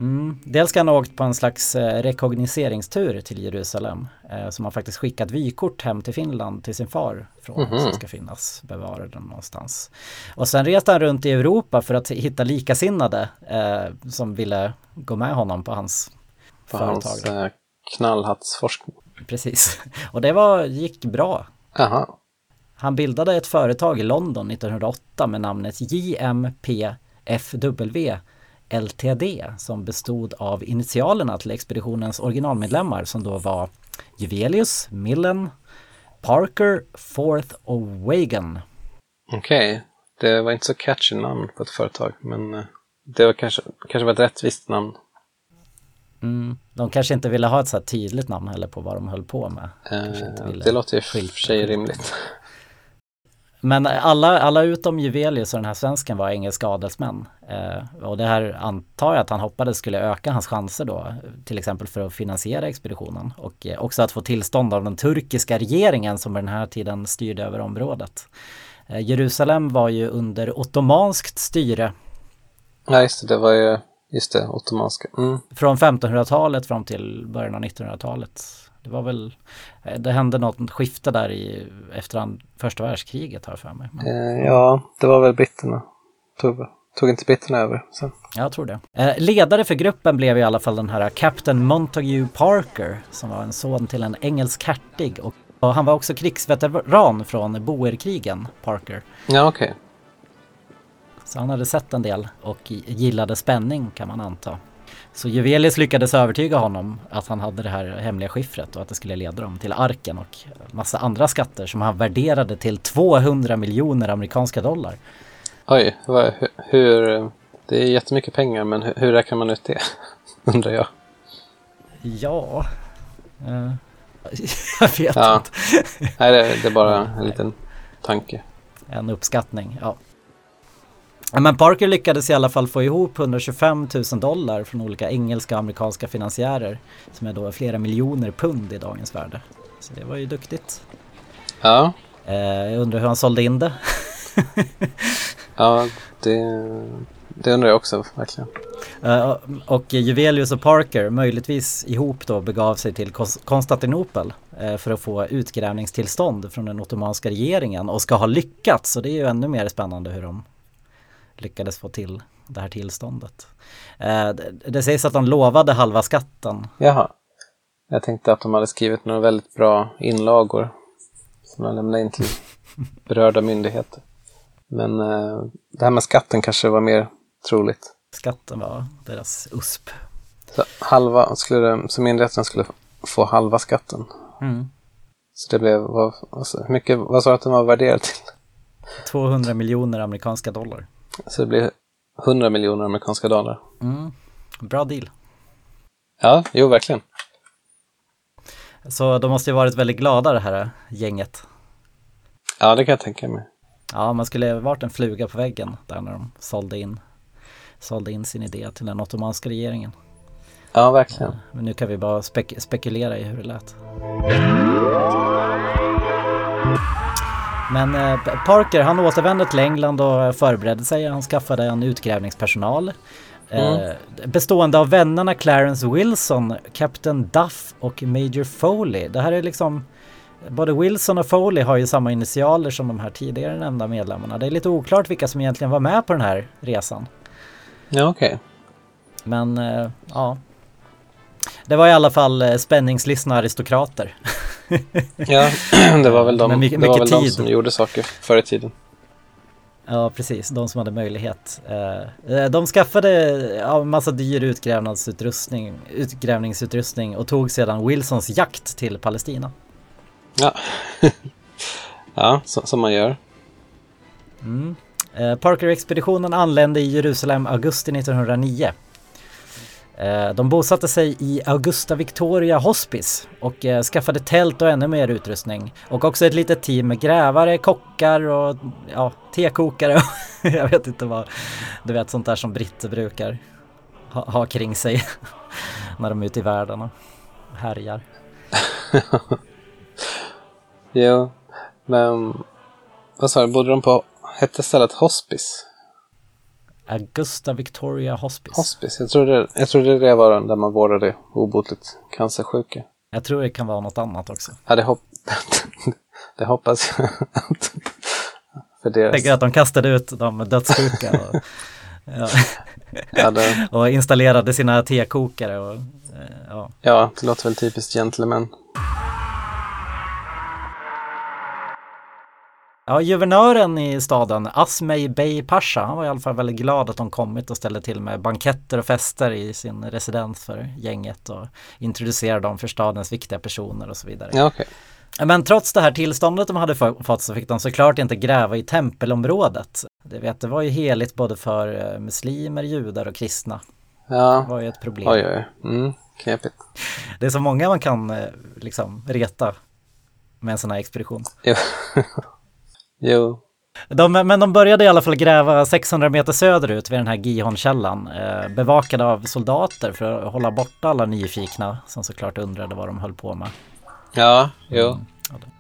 Mm. Dels ska han ha åkt på en slags eh, rekognoseringstur till Jerusalem eh, som han faktiskt skickat vykort hem till Finland till sin far från Mhm. som ska finnas bevarade någonstans. Och sen reste han runt i Europa för att hitta likasinnade eh, som ville gå med honom på hans På företag. hans eh, knallhattsforskning. Precis. Och det var, gick bra. Jaha. Han bildade ett företag i London 1908 med namnet JMPFW LTD som bestod av initialerna till expeditionens originalmedlemmar som då var Juvelius, Millen, Parker, Forth och Wagan. Okej. Det var inte så catchy namn på ett företag, men eh, det var kanske, kanske var ett rättvist namn. Mm. De kanske inte ville ha ett så här tydligt namn heller på vad de höll på med. Eh, det låter ju för sig rimligt. Men alla, alla utom Juvelius och den här svensken var engelska adelsmän. Eh, och det här antar jag att han hoppades skulle öka hans chanser då, till exempel för att finansiera expeditionen. Och eh, också att få tillstånd av den turkiska regeringen som på den här tiden styrde över området. Eh, Jerusalem var ju under ottomanskt styre Ja, just det. Det var ju, just det, ottomanska. Mm. från 1500-talet fram till början av 1900-talet. Det var väl, eh, det hände något skifte där i, efter första världskriget har jag för mig. Men... Eh, ja, det var väl britterna. Tog, tog inte britterna över sen? Jag tror det. Eh, ledare för gruppen blev i alla fall den här Captain Montague Parker som var en son till en engelsk hertig och, och han var också krigsveteran från Boerkrigen, Parker. Ja, okej. Så han hade sett en del och gillade spänning kan man anta. Så Juvelius lyckades övertyga honom att han hade det här hemliga skiffret och att det skulle leda dem till arken och massa andra skatter som han värderade till 200 miljoner amerikanska dollar. Oj, vad, hur, hur... Det är jättemycket pengar, men hur, hur räknar man ut det? Undrar jag. Ja... Eh, jag vet Ja. inte. Nej, det, det är bara en liten tanke. En uppskattning, ja. Men Parker lyckades i alla fall få ihop 125 000 dollar från olika engelska och amerikanska finansiärer som är då flera miljoner pund i dagens värde. Så det var ju duktigt. Ja, Eh, jag undrar hur han sålde in det. ja det, det undrar jag också verkligen. Eh, och Juvelius och Parker möjligtvis ihop då begav sig till Kons- Konstantinopel eh, för att få utgrävningstillstånd från den ottomanska regeringen och ska ha lyckats. Så det är ju ännu mer spännande hur de lyckades få till det här tillståndet. Eh, det, det sägs att de lovade halva skatten. Jaha. Jag tänkte att de hade skrivit några väldigt bra inlagor som de lämnade in till berörda myndigheter. Men eh, det här med skatten kanske var mer troligt. Skatten var deras USP. Så, halva skulle så myndigheten skulle få halva skatten. Mm. Så det blev, vad, alltså, mycket, vad sa du att den var värderad till? 200 miljoner amerikanska dollar. Så det blir 100 miljoner amerikanska dollar. Mm. Bra deal. Ja, jo verkligen. Så de måste ju varit väldigt glada det här gänget. Ja, det kan jag tänka mig. Ja, man skulle ha varit en fluga på väggen där när de sålde in, sålde in sin idé till den ottomanska regeringen. Ja, verkligen. Men nu kan vi bara spek- spekulera i hur det lät. Men eh, Parker han återvände till England och förberedde sig. Han skaffade en utgrävningspersonal. Eh, bestående av vännerna Clarence Wilson, Captain Duff och Major Foley. Det här är liksom Både Wilson och Foley har ju samma initialer som de här tidigare nämnda medlemmarna. Det är lite oklart vilka som egentligen var med på den här resan. Ja, okej. Men eh, ja. Det var i alla fall eh, spänningslystna aristokrater. Ja, det var väl de, mycket- det var väl de som gjorde saker förr i tiden. Ja, precis. De som hade möjlighet. Eh, eh, De skaffade ja, en massa dyr utgrävningsutrustning, utgrävningsutrustning och tog sedan Wilsons jakt till Palestina. Ja, ja så, som man gör. Mm. Parker-expeditionen anlände i Jerusalem augusti 1909. Eh, de bosatte sig i Augusta Victoria Hospice och eh, skaffade tält och ännu mer utrustning. Och också ett litet team med grävare, kockar och ja, tekokare. Jag vet inte vad, du vet sånt där som britter brukar ha, ha kring sig när de är ute i världen och härjar. Jo, men vad sa du, bodde de på, hette stället Hospice? Augusta Victoria Hospice. Hospice, jag trodde, jag trodde det var den där man vårdade obotligt cancersjuka. Jag tror det kan vara något annat också. Ja, det, hopp det hoppas jag för Jag deras... tänker att de kastade ut de dödssjuka och, ja, Ja, det, och installerade sina tekokare och eh, ja. ja, det låter väl typiskt gentleman. Ja, guvernören i staden, Asmey Bey Pasha, han var i alla fall väldigt glad att de kommit och ställde till med banketter och fester i sin residens för gänget och introducerade dem för stadens viktiga personer och så vidare. Ja, okej. Men trots det här tillståndet de hade få- fått så fick de såklart inte gräva i tempelområdet. Det, vet, det var ju heligt både för eh, muslimer, judar och kristna. Det Ja, var ju ett problem. oj, oj. Mm, knepigt. Det är så många man kan eh, liksom reta med en sån här expedition. Jo. Jo. De, men de började i alla fall gräva 600 meter söderut vid den här Gihon-källan, eh, bevakade av soldater för att hålla borta alla nyfikna som såklart undrade vad de höll på med. Ja, jo. Mm.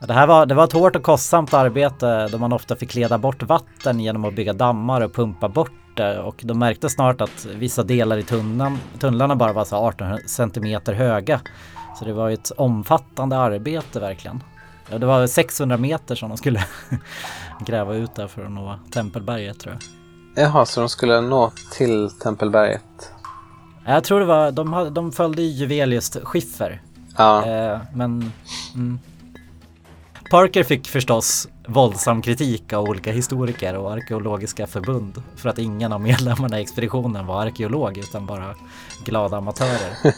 Det här var, det var ett hårt och kostsamt arbete då man ofta fick leda bort vatten genom att bygga dammar och pumpa bort det och de märkte snart att vissa delar i tunneln, tunnlarna bara var så 18 centimeter höga. Så det var ett omfattande arbete verkligen. Ja, det var 600 meter som de skulle gräva ut där för att nå Tempelberget tror jag. Jaha, så de skulle nå till Tempelberget? Jag tror det var, de, hade, de följde Juvelius skiffer. Ja, Eh, men... Mm. Parker fick förstås våldsam kritik av olika historiker och arkeologiska förbund för att ingen av medlemmarna i expeditionen var arkeolog utan bara glada amatörer.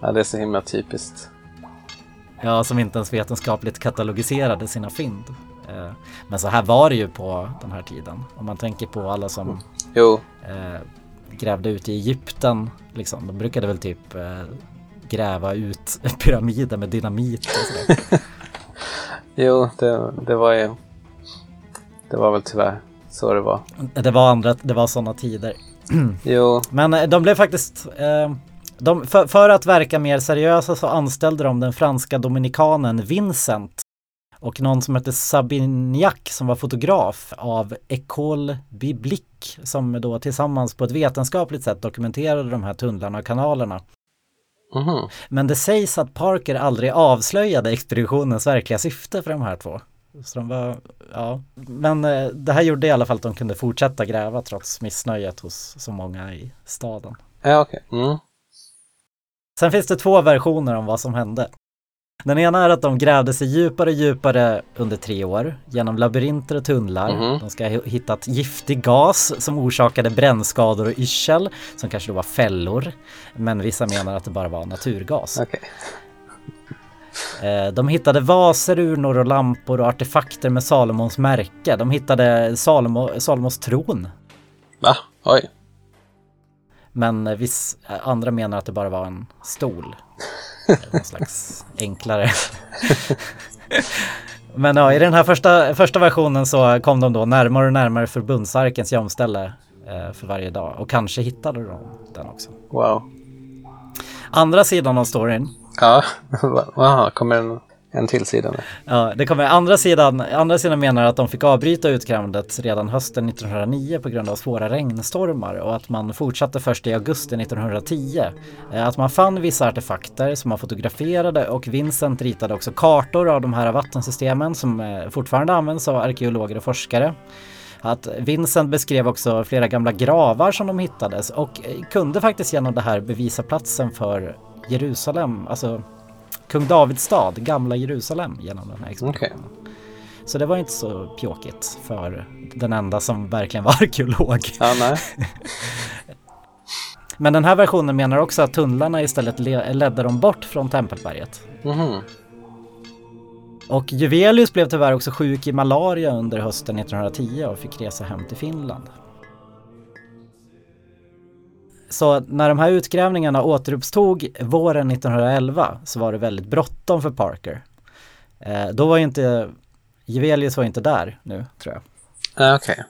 ja, det är så himla typiskt. Ja, som inte ens vetenskapligt katalogiserade sina fynd. Eh, men så här var det ju på den här tiden. Om man tänker på alla som Jo, eh, grävde ut i Egypten, liksom. De brukade väl typ eh, gräva ut pyramider med dynamit och sådär. jo, det, det var ju... Det var väl tyvärr så det var. Det var andra, det var sådana tider. Jo, Men de blev faktiskt, eh, de, för, för att verka mer seriösa så anställde de den franska dominikanen Vincent och någon som hette Sabignac som var fotograf av École Biblique som då tillsammans på ett vetenskapligt sätt dokumenterade de här tunnlarna och kanalerna. mhm. Men det sägs att Parker aldrig avslöjade expeditionens verkliga syfte för de här två. Så de var, ja. Men eh, det här gjorde i alla fall att de kunde fortsätta gräva trots missnöjet hos så många i staden. Ja, okej. Mm. Sen finns det två versioner om vad som hände. Den ena är att de grävde sig djupare och djupare under tre år genom labyrinter och tunnlar. Mhm. De ska ha hittat giftig gas som orsakade brännskador och yrsel som kanske då var fällor. Men vissa menar att det bara var naturgas. Okej. Eh, De hittade vaser, urnor och lampor och artefakter med Salomons märke. De hittade Salomo, Salomos tron. Va? Oj. Men viss, eh, andra menar att det bara var en stol. Någon slags enklare. Men ja, i den här första, första versionen så kom de då närmare och närmare förbundsarkens gömställe eh, för varje dag. Och kanske hittade de den också. Wow. Andra sidan av storyn Ja, Aha, kommer en, en till sida nu. Ja, det kommer andra sidan. Andra sidan menar att de fick avbryta utgrävandet redan hösten 1909 på grund av svåra regnstormar och att man fortsatte först i augusti 1910. Eh, att man fann vissa artefakter som man fotograferade och Vincent ritade också kartor av de här vattensystemen som eh, fortfarande används av arkeologer och forskare. Att Vincent beskrev också flera gamla gravar som de hittades och eh, kunde faktiskt genom det här bevisa platsen för Jerusalem, alltså Kung Davids stad, gamla Jerusalem genom den här expeditionen. Så det var inte så pjåkigt för den enda som verkligen var arkeolog. Ja. Men den här versionen menar också att tunnlarna istället le- ledde dem bort från Tempelberget. Mhm. Och Juvelius blev tyvärr också sjuk i malaria under hösten 1910 och fick resa hem till Finland. Så när de här utgrävningarna återuppstod våren 1911 så var det väldigt bråttom för Parker. Eh, då var ju inte, Juvelius var inte där nu tror jag. Ja, Okej.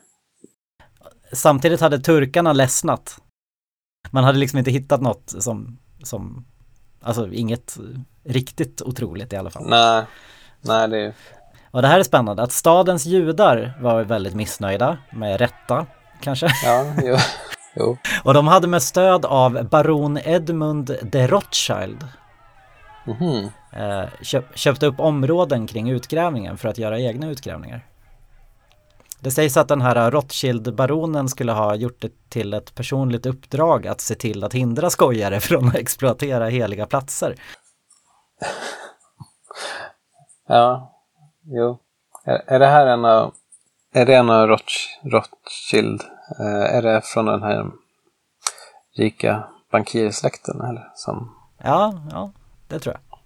Samtidigt hade turkarna ledsnat. Man hade liksom inte hittat något som, som alltså inget riktigt otroligt i alla fall. Nej, nej det är Och det här är spännande, att stadens judar var väldigt missnöjda, med rätta kanske. Ja, jo. jo. Och de hade med stöd av baron Edmund de Rothschild Mhm. eh, köp, köpt upp områden kring utgrävningen för att göra egna utgrävningar. Det sägs att den här Rothschild-baronen skulle ha gjort det till ett personligt uppdrag att se till att hindra skojare från att exploatera heliga platser. Ja, jo. Är, är det här en av, är det en av Roth, Rothschild? Eh, är det från den här rika bankirsläkten eller? Som, Ja, ja, det tror jag.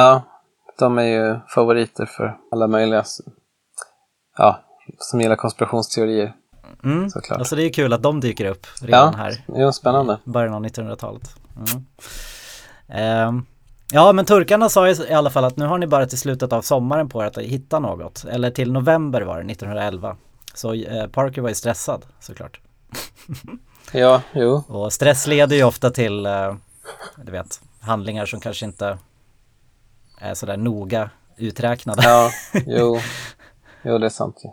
ja, de är ju favoriter för alla möjliga, ja, som gillar konspirationsteorier. Mm. Såklart. Alltså det är kul att de dyker upp redan Ja, här. jo, spännande. början av 1900-talet. Mm. Ehm, ja, men turkarna sa ju i alla fall att nu har ni bara till slutet av sommaren på er att hitta något. Eller till november var det, 1911. Så eh, Parker var ju stressad såklart. Ja, jo. Och stress leder ju ofta till, eh, du vet, handlingar som kanske inte är sådär noga uträknade. Ja, jo. Jo, det är sant ju.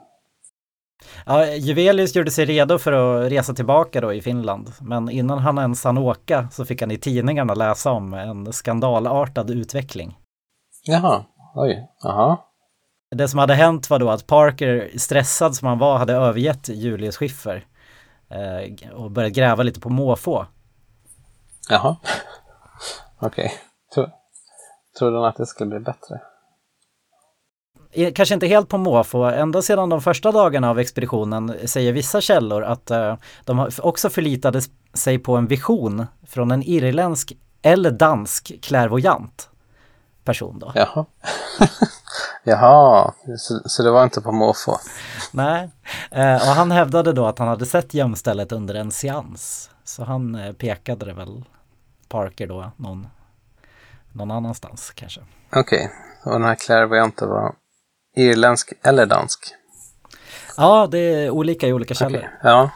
Ja, Juvelius gjorde sig redo för att resa tillbaka då i Finland. Men innan han ens hann åka så fick han i tidningarna läsa om en skandalartad utveckling. Jaha, oj, jaha. Det som hade hänt var då att Parker, stressad som han var, hade övergett Julius Schiffer eh, och börjat gräva lite på måfå. Jaha. Okej. Tro, trodde han att det skulle bli bättre? Eh, Kanske inte helt på måfå, ända sedan de första dagarna av expeditionen säger vissa källor att eh, de också förlitade sig på en vision från en irländsk eller dansk klärvoajant person då. Jaha. Jaha, så, så det var inte på måfå? Nej, eh, och han hävdade då att han hade sett gömstället under en seans. Så han eh, pekade det väl Parker då någon, någon annanstans kanske. Okej, och den här clairvoyanten var irländsk eller dansk? Ja, det är olika i olika källor. Okej, Ja,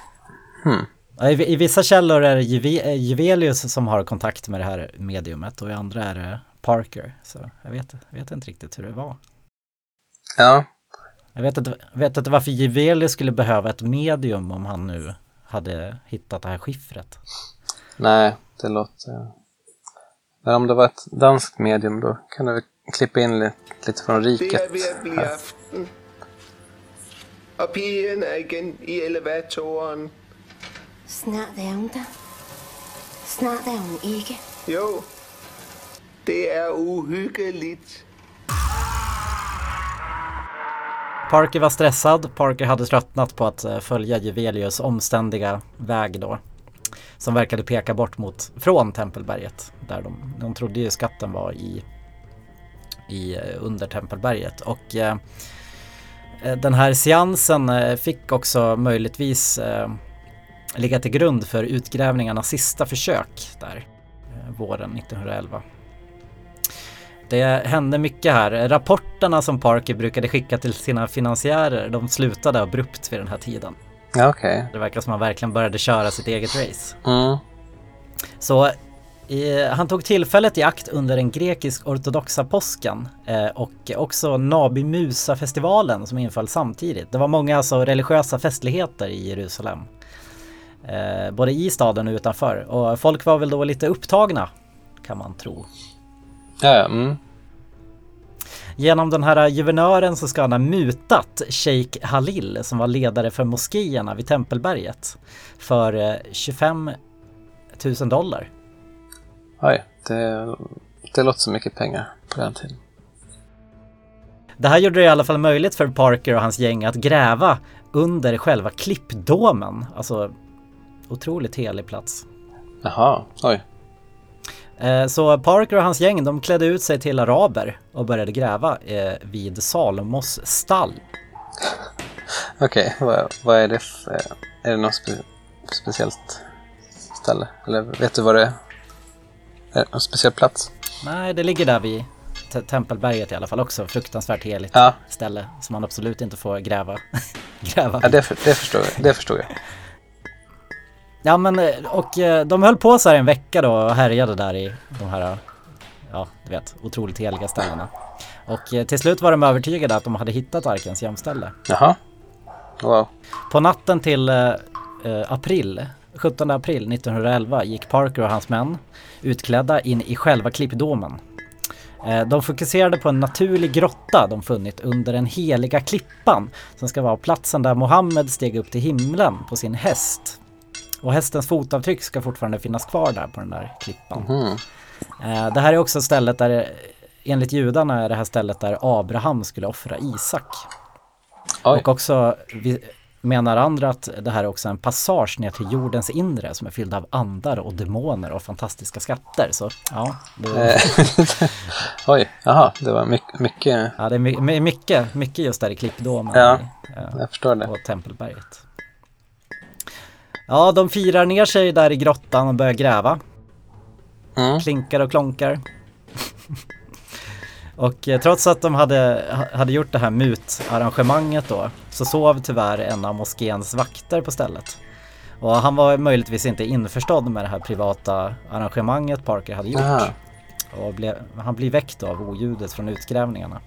Ja, I, I vissa källor är det Juve- eh, Juvelius som har kontakt med det här mediumet och i andra är det Parker. Så jag vet, jag vet inte riktigt hur det var. ja, Jag vet inte, vet inte varför Juvelius skulle behöva ett medium om han nu hade hittat det här skiffret. nej, det låter... Men om det var ett danskt medium då kan du klippa in lite, lite från riket? här. pigen igen i elevatoren. Snart er hun der. Snart er hun ikke. Jo, det är ohyggeligt. Parker var stressad, Parker hade tröttnat på att eh, följa Juvelius omständiga väg då. Som verkade peka bort mot, från Tempelberget. Där de, de trodde ju skatten var i, i eh, under Tempelberget. Och eh, eh den här seansen fick också möjligtvis eh, ligga till grund för utgrävningarnas sista försök där eh, våren 1911. Det hände mycket här. Rapporterna som Parker brukade skicka till sina finansiärer, de slutade abrupt vid den här tiden. Okej. Det verkar som att han verkligen började köra sitt eget race. Mm. Så eh, han tog tillfället i akt under den grekisk-ortodoxa påsken eh, och också Nabi Musa-festivalen som inföll samtidigt. Det var många alltså religiösa festligheter i Jerusalem. Eh, både i staden och utanför. Och folk var väl då lite upptagna, kan man tro. Ja, ja, mm. Genom den här guvernören så ska han ha mutat Sheikh Halil som var ledare för moskéerna vid Tempelberget för eh, 25 000 dollar. Oj, det, det låter så mycket pengar på den tiden. Det här gjorde det i alla fall möjligt för Parker och hans gäng att gräva under själva klippdomen. Alltså otroligt helig plats. Jaha, oj. Eh, Så Parker och hans gäng de klädde ut sig till araber och började gräva eh, vid Salomos stall. Okej, vad, vad är det för... Är det något spe, speciellt ställe? Eller vet du vad det är? Är det någon speciell plats? Nej, det ligger där vid Te- Tempelberget i alla fall också. Fruktansvärt heligt Ja. ställe som man absolut inte får gräva. gräva Ja, det, för- det, förstår jag. det förstår jag. Ja men eh, och eh, de höll på så här en vecka då och härjade där i de här, ja du vet, otroligt heliga ställena. Och eh, till slut var de övertygade att de hade hittat arkens gömställe. Jaha. Wow. På natten till eh, april, 17 april 1911 gick Parker och hans män utklädda in i själva klippdomen. Eh, De fokuserade på en naturlig grotta de funnit under den heliga klippan som ska vara platsen där Mohammed steg upp till himlen på sin häst. Och hästens fotavtryck ska fortfarande finnas kvar där på den där klippan. Eh, Det här är också stället där, enligt judarna är det här stället där Abraham skulle offra Isak. Oj. Och också menar andra att det här är också en passage ner till jordens inre som är fylld av andar och demoner och fantastiska skatter. Så ja, det, Eh, Oj, jaha, det var mycket, mycket ja, det är my, my, mycket, mycket just där i klippdomen Ja. eh, jag förstår det. på Tempelberget. Ja, de firar ner sig där i grottan och börjar gräva. Mm. Klinkar och klonkar. och eh, trots att de hade, ha- hade gjort det här mutarrangemanget då så sov tyvärr en av moskéns vakter på stället. Och han var möjligtvis inte införstådd med det här privata arrangemanget Parker hade gjort. Aha. Och blev, han blir väckt av oljudet från utgrävningarna.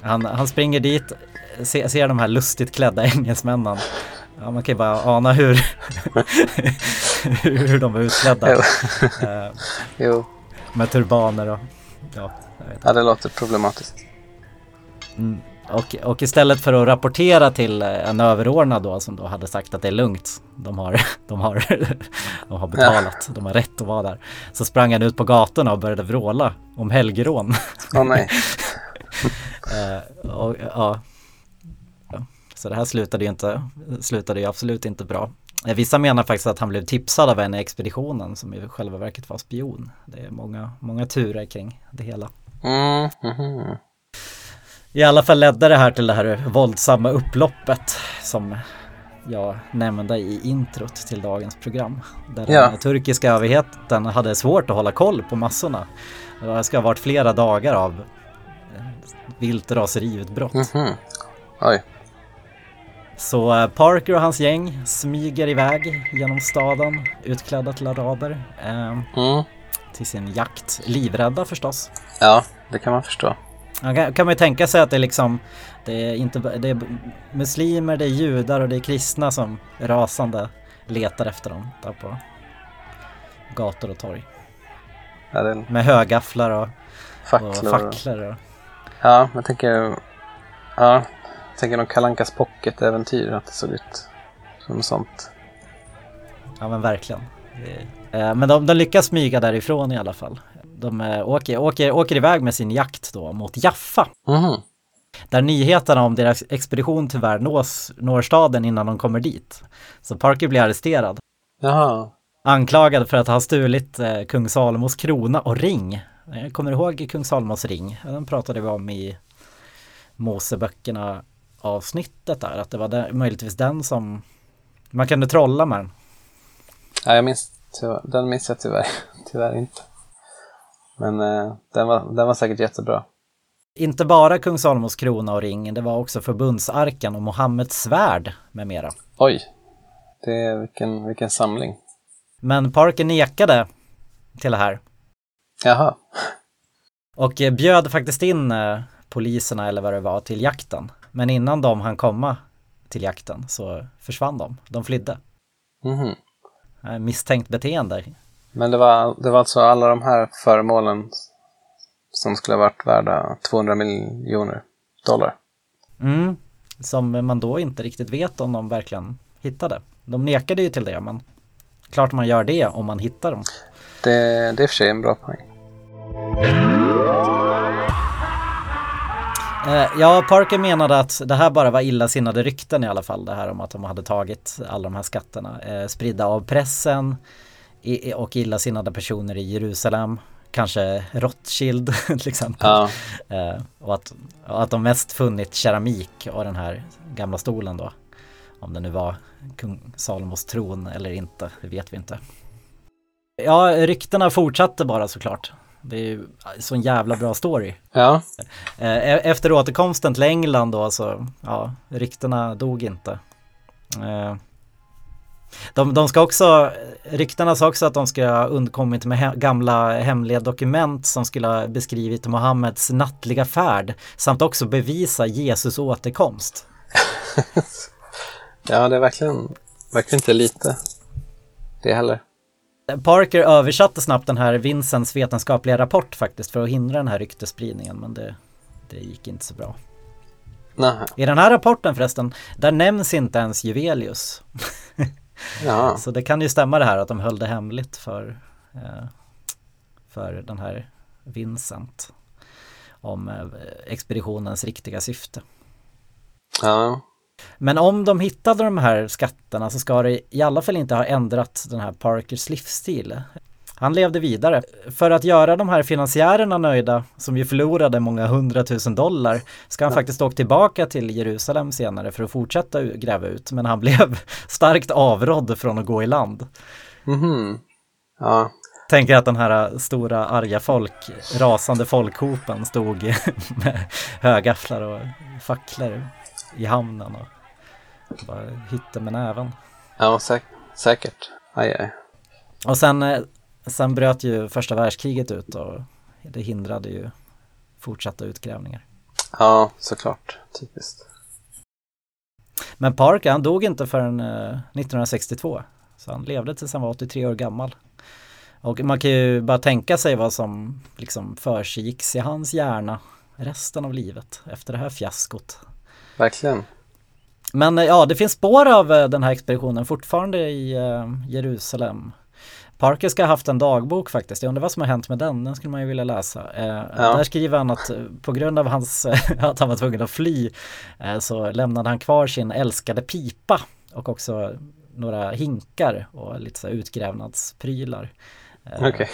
Han, han springer dit, se, ser de här lustigt klädda engelsmännen. Ja, man kan ju bara ana hur, hur de var utklädda. Eh, Jo, med turbaner och ja, ja, det låter problematiskt. Mm. Och, och istället för att rapportera till en överordnad då som då hade sagt att det är lugnt, de har, de har, de har betalat, de har rätt att vara där. Så sprang han ut på gatorna och började vråla om helgerån. Åh nej. Eh, och, ja. Så det här slutade ju inte, slutade ju absolut inte bra. Eh, Vissa menar faktiskt att han blev tipsad av en i expeditionen som i själva verket var spion. Det är många, många turer kring det hela. Mm, mhm. I alla fall ledde det här till det här våldsamma upploppet som jag nämnde i introt till dagens program. Där Ja. den turkiska överheten hade svårt att hålla koll på massorna. Det ska ha varit flera dagar av eh, vilt raseriutbrott. Mhm. Oj. Så eh, Parker och hans gäng smyger iväg genom staden utklädda till araber eh, Mm. till sin jakt. Livrädda förstås. Ja, det kan man förstå. Kan, kan man ju tänka sig att det är liksom det är, inte, det är muslimer, det är judar och det är kristna som rasande letar efter dem där på gator och torg. Ja, det Med högafflar och, och facklor. facklor. Och, Ja, jag tänker... Ja, tänker någon Kalankas Pocket-äventyr, att det såg ut som sånt. ja men verkligen. Eh, Men de, de lyckas smyga därifrån i alla fall. De eh, åker, åker, åker iväg med sin jakt då mot Jaffa. Mhm. Där nyheterna om deras expedition tyvärr nås, når staden innan de kommer dit. Så Parker blir arresterad. Jaha. Anklagad för att ha stulit eh, kung Salomos krona och ring. Jag kommer ihåg kung Salomos ring. Den pratade vi om i Moseböckerna avsnittet där. Att det var den, möjligtvis den som man kunde trolla med. den. Ja, jag minns den minns jag tyvärr, tyvärr inte. Men eh, den, var, den var säkert jättebra. Inte bara kung Salomos krona och ring. Det var också förbundsarken och Mohammeds svärd med mera. Oj, det är vilken, vilken samling. Men Parker nekade till det här. Jaha. Och eh, bjöd faktiskt in eh, poliserna eller vad det var till jakten. Men innan de hann komma till jakten så försvann de. De flydde. Eh, Misstänkt beteende. Men det var, det var alltså alla de här föremålen som skulle ha varit värda 200 miljoner dollar. Mm. Som man då inte riktigt vet om de verkligen hittade. De nekade ju till det men klart man gör det om man hittar dem. Det, det är för sig en bra poäng. Eh, ja, Parker menade att det här bara var illasinnade rykten i alla fall. Det här om att de hade tagit alla de här skatterna. Eh, spridda av pressen och illasinnade personer i Jerusalem. Kanske Rothschild till exempel. Ja, Eh, och, att, och att de mest funnit keramik och den här gamla stolen då. Om det nu var kung Salomos tron eller inte, det vet vi inte. Ja, ryktena fortsatte bara såklart. Det är ju så en jävla bra story. ja, Eh, e- Efter återkomsten till England då så, ja, ryktena dog inte. Eh, De, de ska också, ryktena sa också att de ska ha undkommit med he gamla hemliga dokument som skulle ha beskrivit Mohammeds nattliga färd samt också bevisa Jesus återkomst. ja, det är verkligen, verkligen inte lite det heller. Parker översatte snabbt den här Vincents vetenskapliga rapport faktiskt för att hindra den här ryktesspridningen men det, det gick inte så bra. Nej, I den här rapporten förresten, där nämns inte ens Juvelius. ja, Så det kan ju stämma det här att de höll det hemligt för, eh, för den här Vincent om eh, expeditionens riktiga syfte. ja, Men om de hittade de här skatterna så ska det i alla fall inte ha ändrat den här Parkers livsstil. Han levde vidare. För att göra de här finansiärerna nöjda, som ju förlorade många hundratusen dollar, ska han faktiskt åka tillbaka till Jerusalem senare för att fortsätta gräva ut. Men han blev starkt avrådd från att gå i land. mhm, ja, Tänker att den här stora arga folk, rasande folkhopen stod med högafflar och facklor i hamnen och bara hytte med näven. ja, säk säkert. Aj, aj. Och sen, eh, sen bröt ju första världskriget ut och det hindrade ju fortsatta utgrävningar. Ja, såklart. Typiskt. Men Parker han dog inte förrän eh, 1962. Så han levde tills han var 83 år gammal. Och man kan ju bara tänka sig vad som liksom försiggicks i hans hjärna resten av livet efter det här fiaskot. Verkligen. Men eh, ja, det finns spår av eh, den här expeditionen fortfarande i eh, Jerusalem. Parker ska ha haft en dagbok faktiskt. Jag undrar vad som har hänt med den. Den skulle man ju vilja läsa. Eh, Där skriver han att på grund av hans, att han var tvungen att fly eh, så lämnade han kvar sin älskade pipa och också några hinkar och lite så utgrävnadsprylar. Eh, Okej.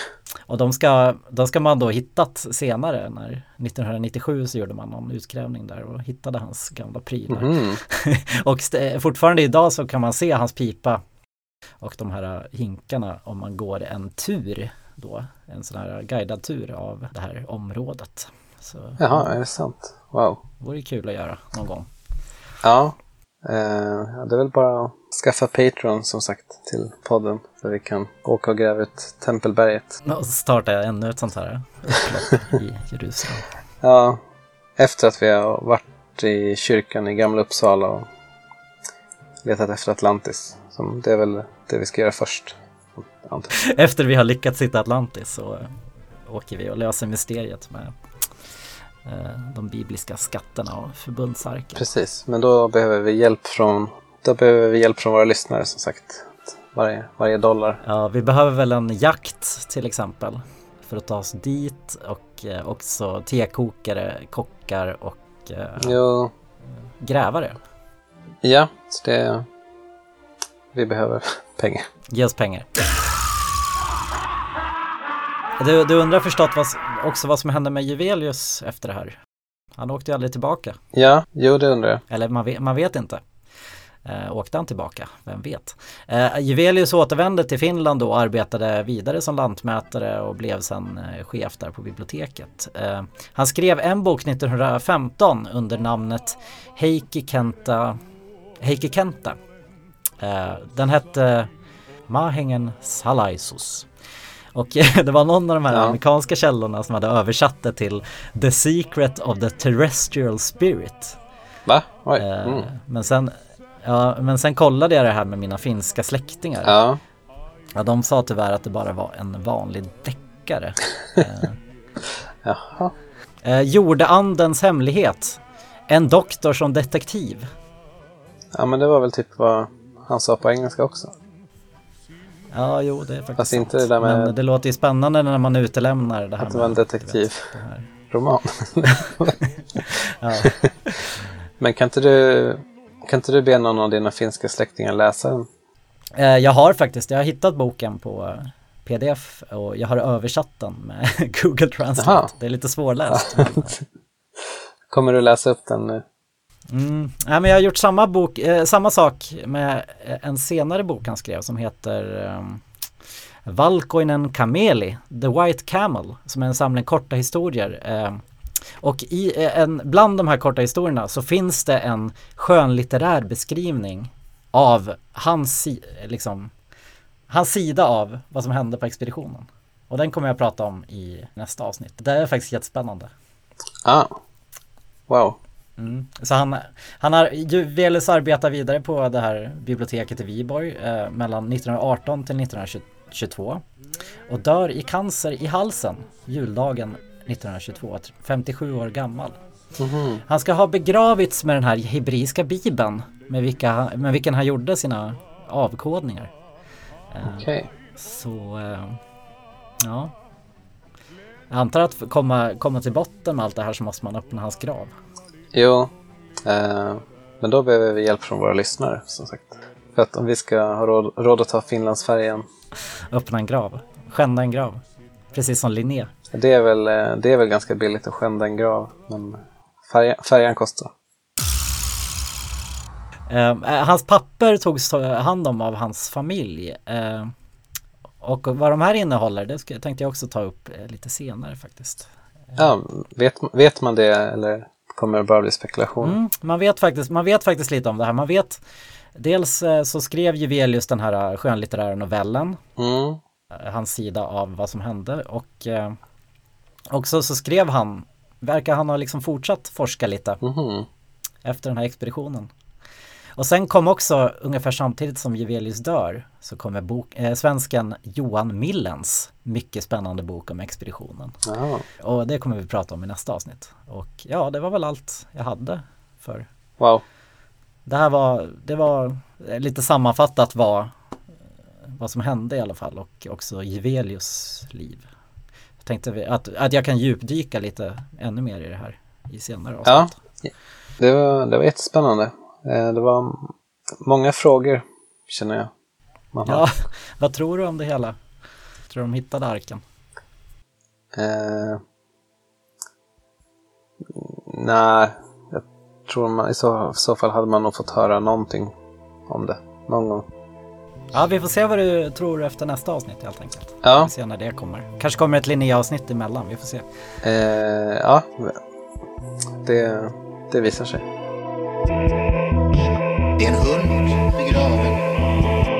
Och de ska, de ska man då hittat senare när 1997 så gjorde man någon utgrävning där och hittade hans gamla prylar. Mhm. och st- fortfarande idag så kan man se hans pipa och de här hinkarna om man går en tur då, en sån här guidad tur av det här området. Så Jaha, är det sant? Wow. vore kul att göra någon gång. Ja, eh, det är väl bara att skaffa Patreon som sagt till podden. Så vi kan åka och gräva ut Tempelberget. Och så startar jag ännu ett sånt här upplopp i Jerusalem. Ja, efter att vi har varit i kyrkan i Gamla Uppsala och letat efter Atlantis. Som det är väl det vi ska göra först. Efter vi har lyckats hitta Atlantis så eh, åker vi och löser mysteriet med eh, de bibliska skatterna och förbundsarken. Precis, men då behöver vi hjälp från, då behöver vi hjälp från våra lyssnare som sagt. Varje, varje dollar. Ja, vi behöver väl en jakt till exempel för att ta oss dit och eh, också tekokare, kockar och eh, grävare. ja, så det... Vi behöver pengar. Ge oss pengar. Du, du undrar förstått vad, också vad som hände med Juvelius efter det här? Han åkte ju aldrig tillbaka. Ja, jo det undrar jag. Eller man vet, man vet inte. Eh, åkte han tillbaka? Vem vet? Eh, Juvelius återvände till Finland och arbetade vidare som lantmätare och blev sen eh, chef där på biblioteket. Eh, han skrev en bok 1915 under namnet Heikki Kenta, Heikki Kenta. Eh, den hette Mahengen Salaisus. Och det var någon av de här Ja. amerikanska källorna som hade översatt det till The Secret of the Terrestrial Spirit. Va? Oj. Eh, Mm. Men sen Ja, men sen kollade jag det här med mina finska släktingar. Ja. Ja, de sa tyvärr att det bara var en vanlig deckare. eh, jaha. eh, Jordeandens hemlighet. En doktor som detektiv. Ja, men det var väl typ vad han sa på engelska också. Ja, jo, det är faktiskt Fast inte det där med- Men det låter ju spännande när man utelämnar det här Att det var en med, detektiv. du vet, det här. Roman. Ja. Men kan inte du kan inte du be någon av dina finska släktingar läsa den? Eh, jag har faktiskt, jag har hittat boken på pdf och jag har översatt den med Google Translate. Jaha. Det är lite svårläst. Kommer du läsa upp den nu? Mm. Ja, men jag har gjort samma, bok, eh, samma sak med en senare bok han skrev som heter eh, Valkoinen Kameli, The White Camel, som är en samling korta historier. Eh, och i eh, en, bland de här korta historierna så finns det en skönlitterär beskrivning av hans, liksom, hans sida av vad som hände på expeditionen. Och den kommer jag prata om i nästa avsnitt. Det är faktiskt jättespännande. Ah. Wow. Mm. Så han, han har, Juvelis arbetar vidare på det här biblioteket i Viborg eh, mellan 1918 till 1922 och dör i cancer i halsen juldagen 1922, 57 år gammal. Mhm. Han ska ha begravits med den här hebreiska bibeln med, vilka, med vilken han gjorde sina avkodningar. Eh, Okej. Så, eh, ja. Jag antar att komma, komma till botten med allt det här så måste man öppna hans grav. Jo, eh, men då behöver vi hjälp från våra lyssnare som sagt. För att om vi ska ha råd, råd att ta Finlandsfärjan, Öppna en grav, skända en grav. Precis som Linné. Det är väl, eh, det är väl ganska billigt att skända en grav. Men färjan, färjan kostar. Eh, hans papper togs hand om av hans familj. Eh, och vad de här innehåller, det ska, tänkte jag också ta upp lite senare faktiskt. Ja, vet, vet man det eller kommer det bara bli spekulation? Mm, man, vet faktiskt, man vet faktiskt lite om det här. Man vet, dels så skrev Juvelius den här skönlitterära novellen, Mm. hans sida av vad som hände och också så skrev han, verkar han ha liksom fortsatt forska lite Mhm. efter den här expeditionen. Och sen kom också ungefär samtidigt som Juvelius dör så kommer bok, eh, svensken Johan Millens mycket spännande bok om expeditionen. Jaha. Och det kommer vi prata om i nästa avsnitt. Och ja, det var väl allt jag hade för Wow. det här var, det var eh, lite sammanfattat vad, vad som hände i alla fall och också Juvelius liv. Tänkte vi- att, att jag kan djupdyka lite ännu mer i det här i senare avsnitt. Ja, det var, det var jättespännande. Eh, Det var många frågor känner jag. Man har. Ja, vad tror du om det hela? Tror du de hittade arken? Eh, nej, jag tror man, i så, så fall hade man nog fått höra någonting om det någon gång. Ja, vi får se vad du tror efter nästa avsnitt helt enkelt. Ja. Vi får se när det kommer. Kanske kommer ett Linnea-avsnitt emellan, vi får se. Eh, ja, det, det visar sig. Det är en hund begraven.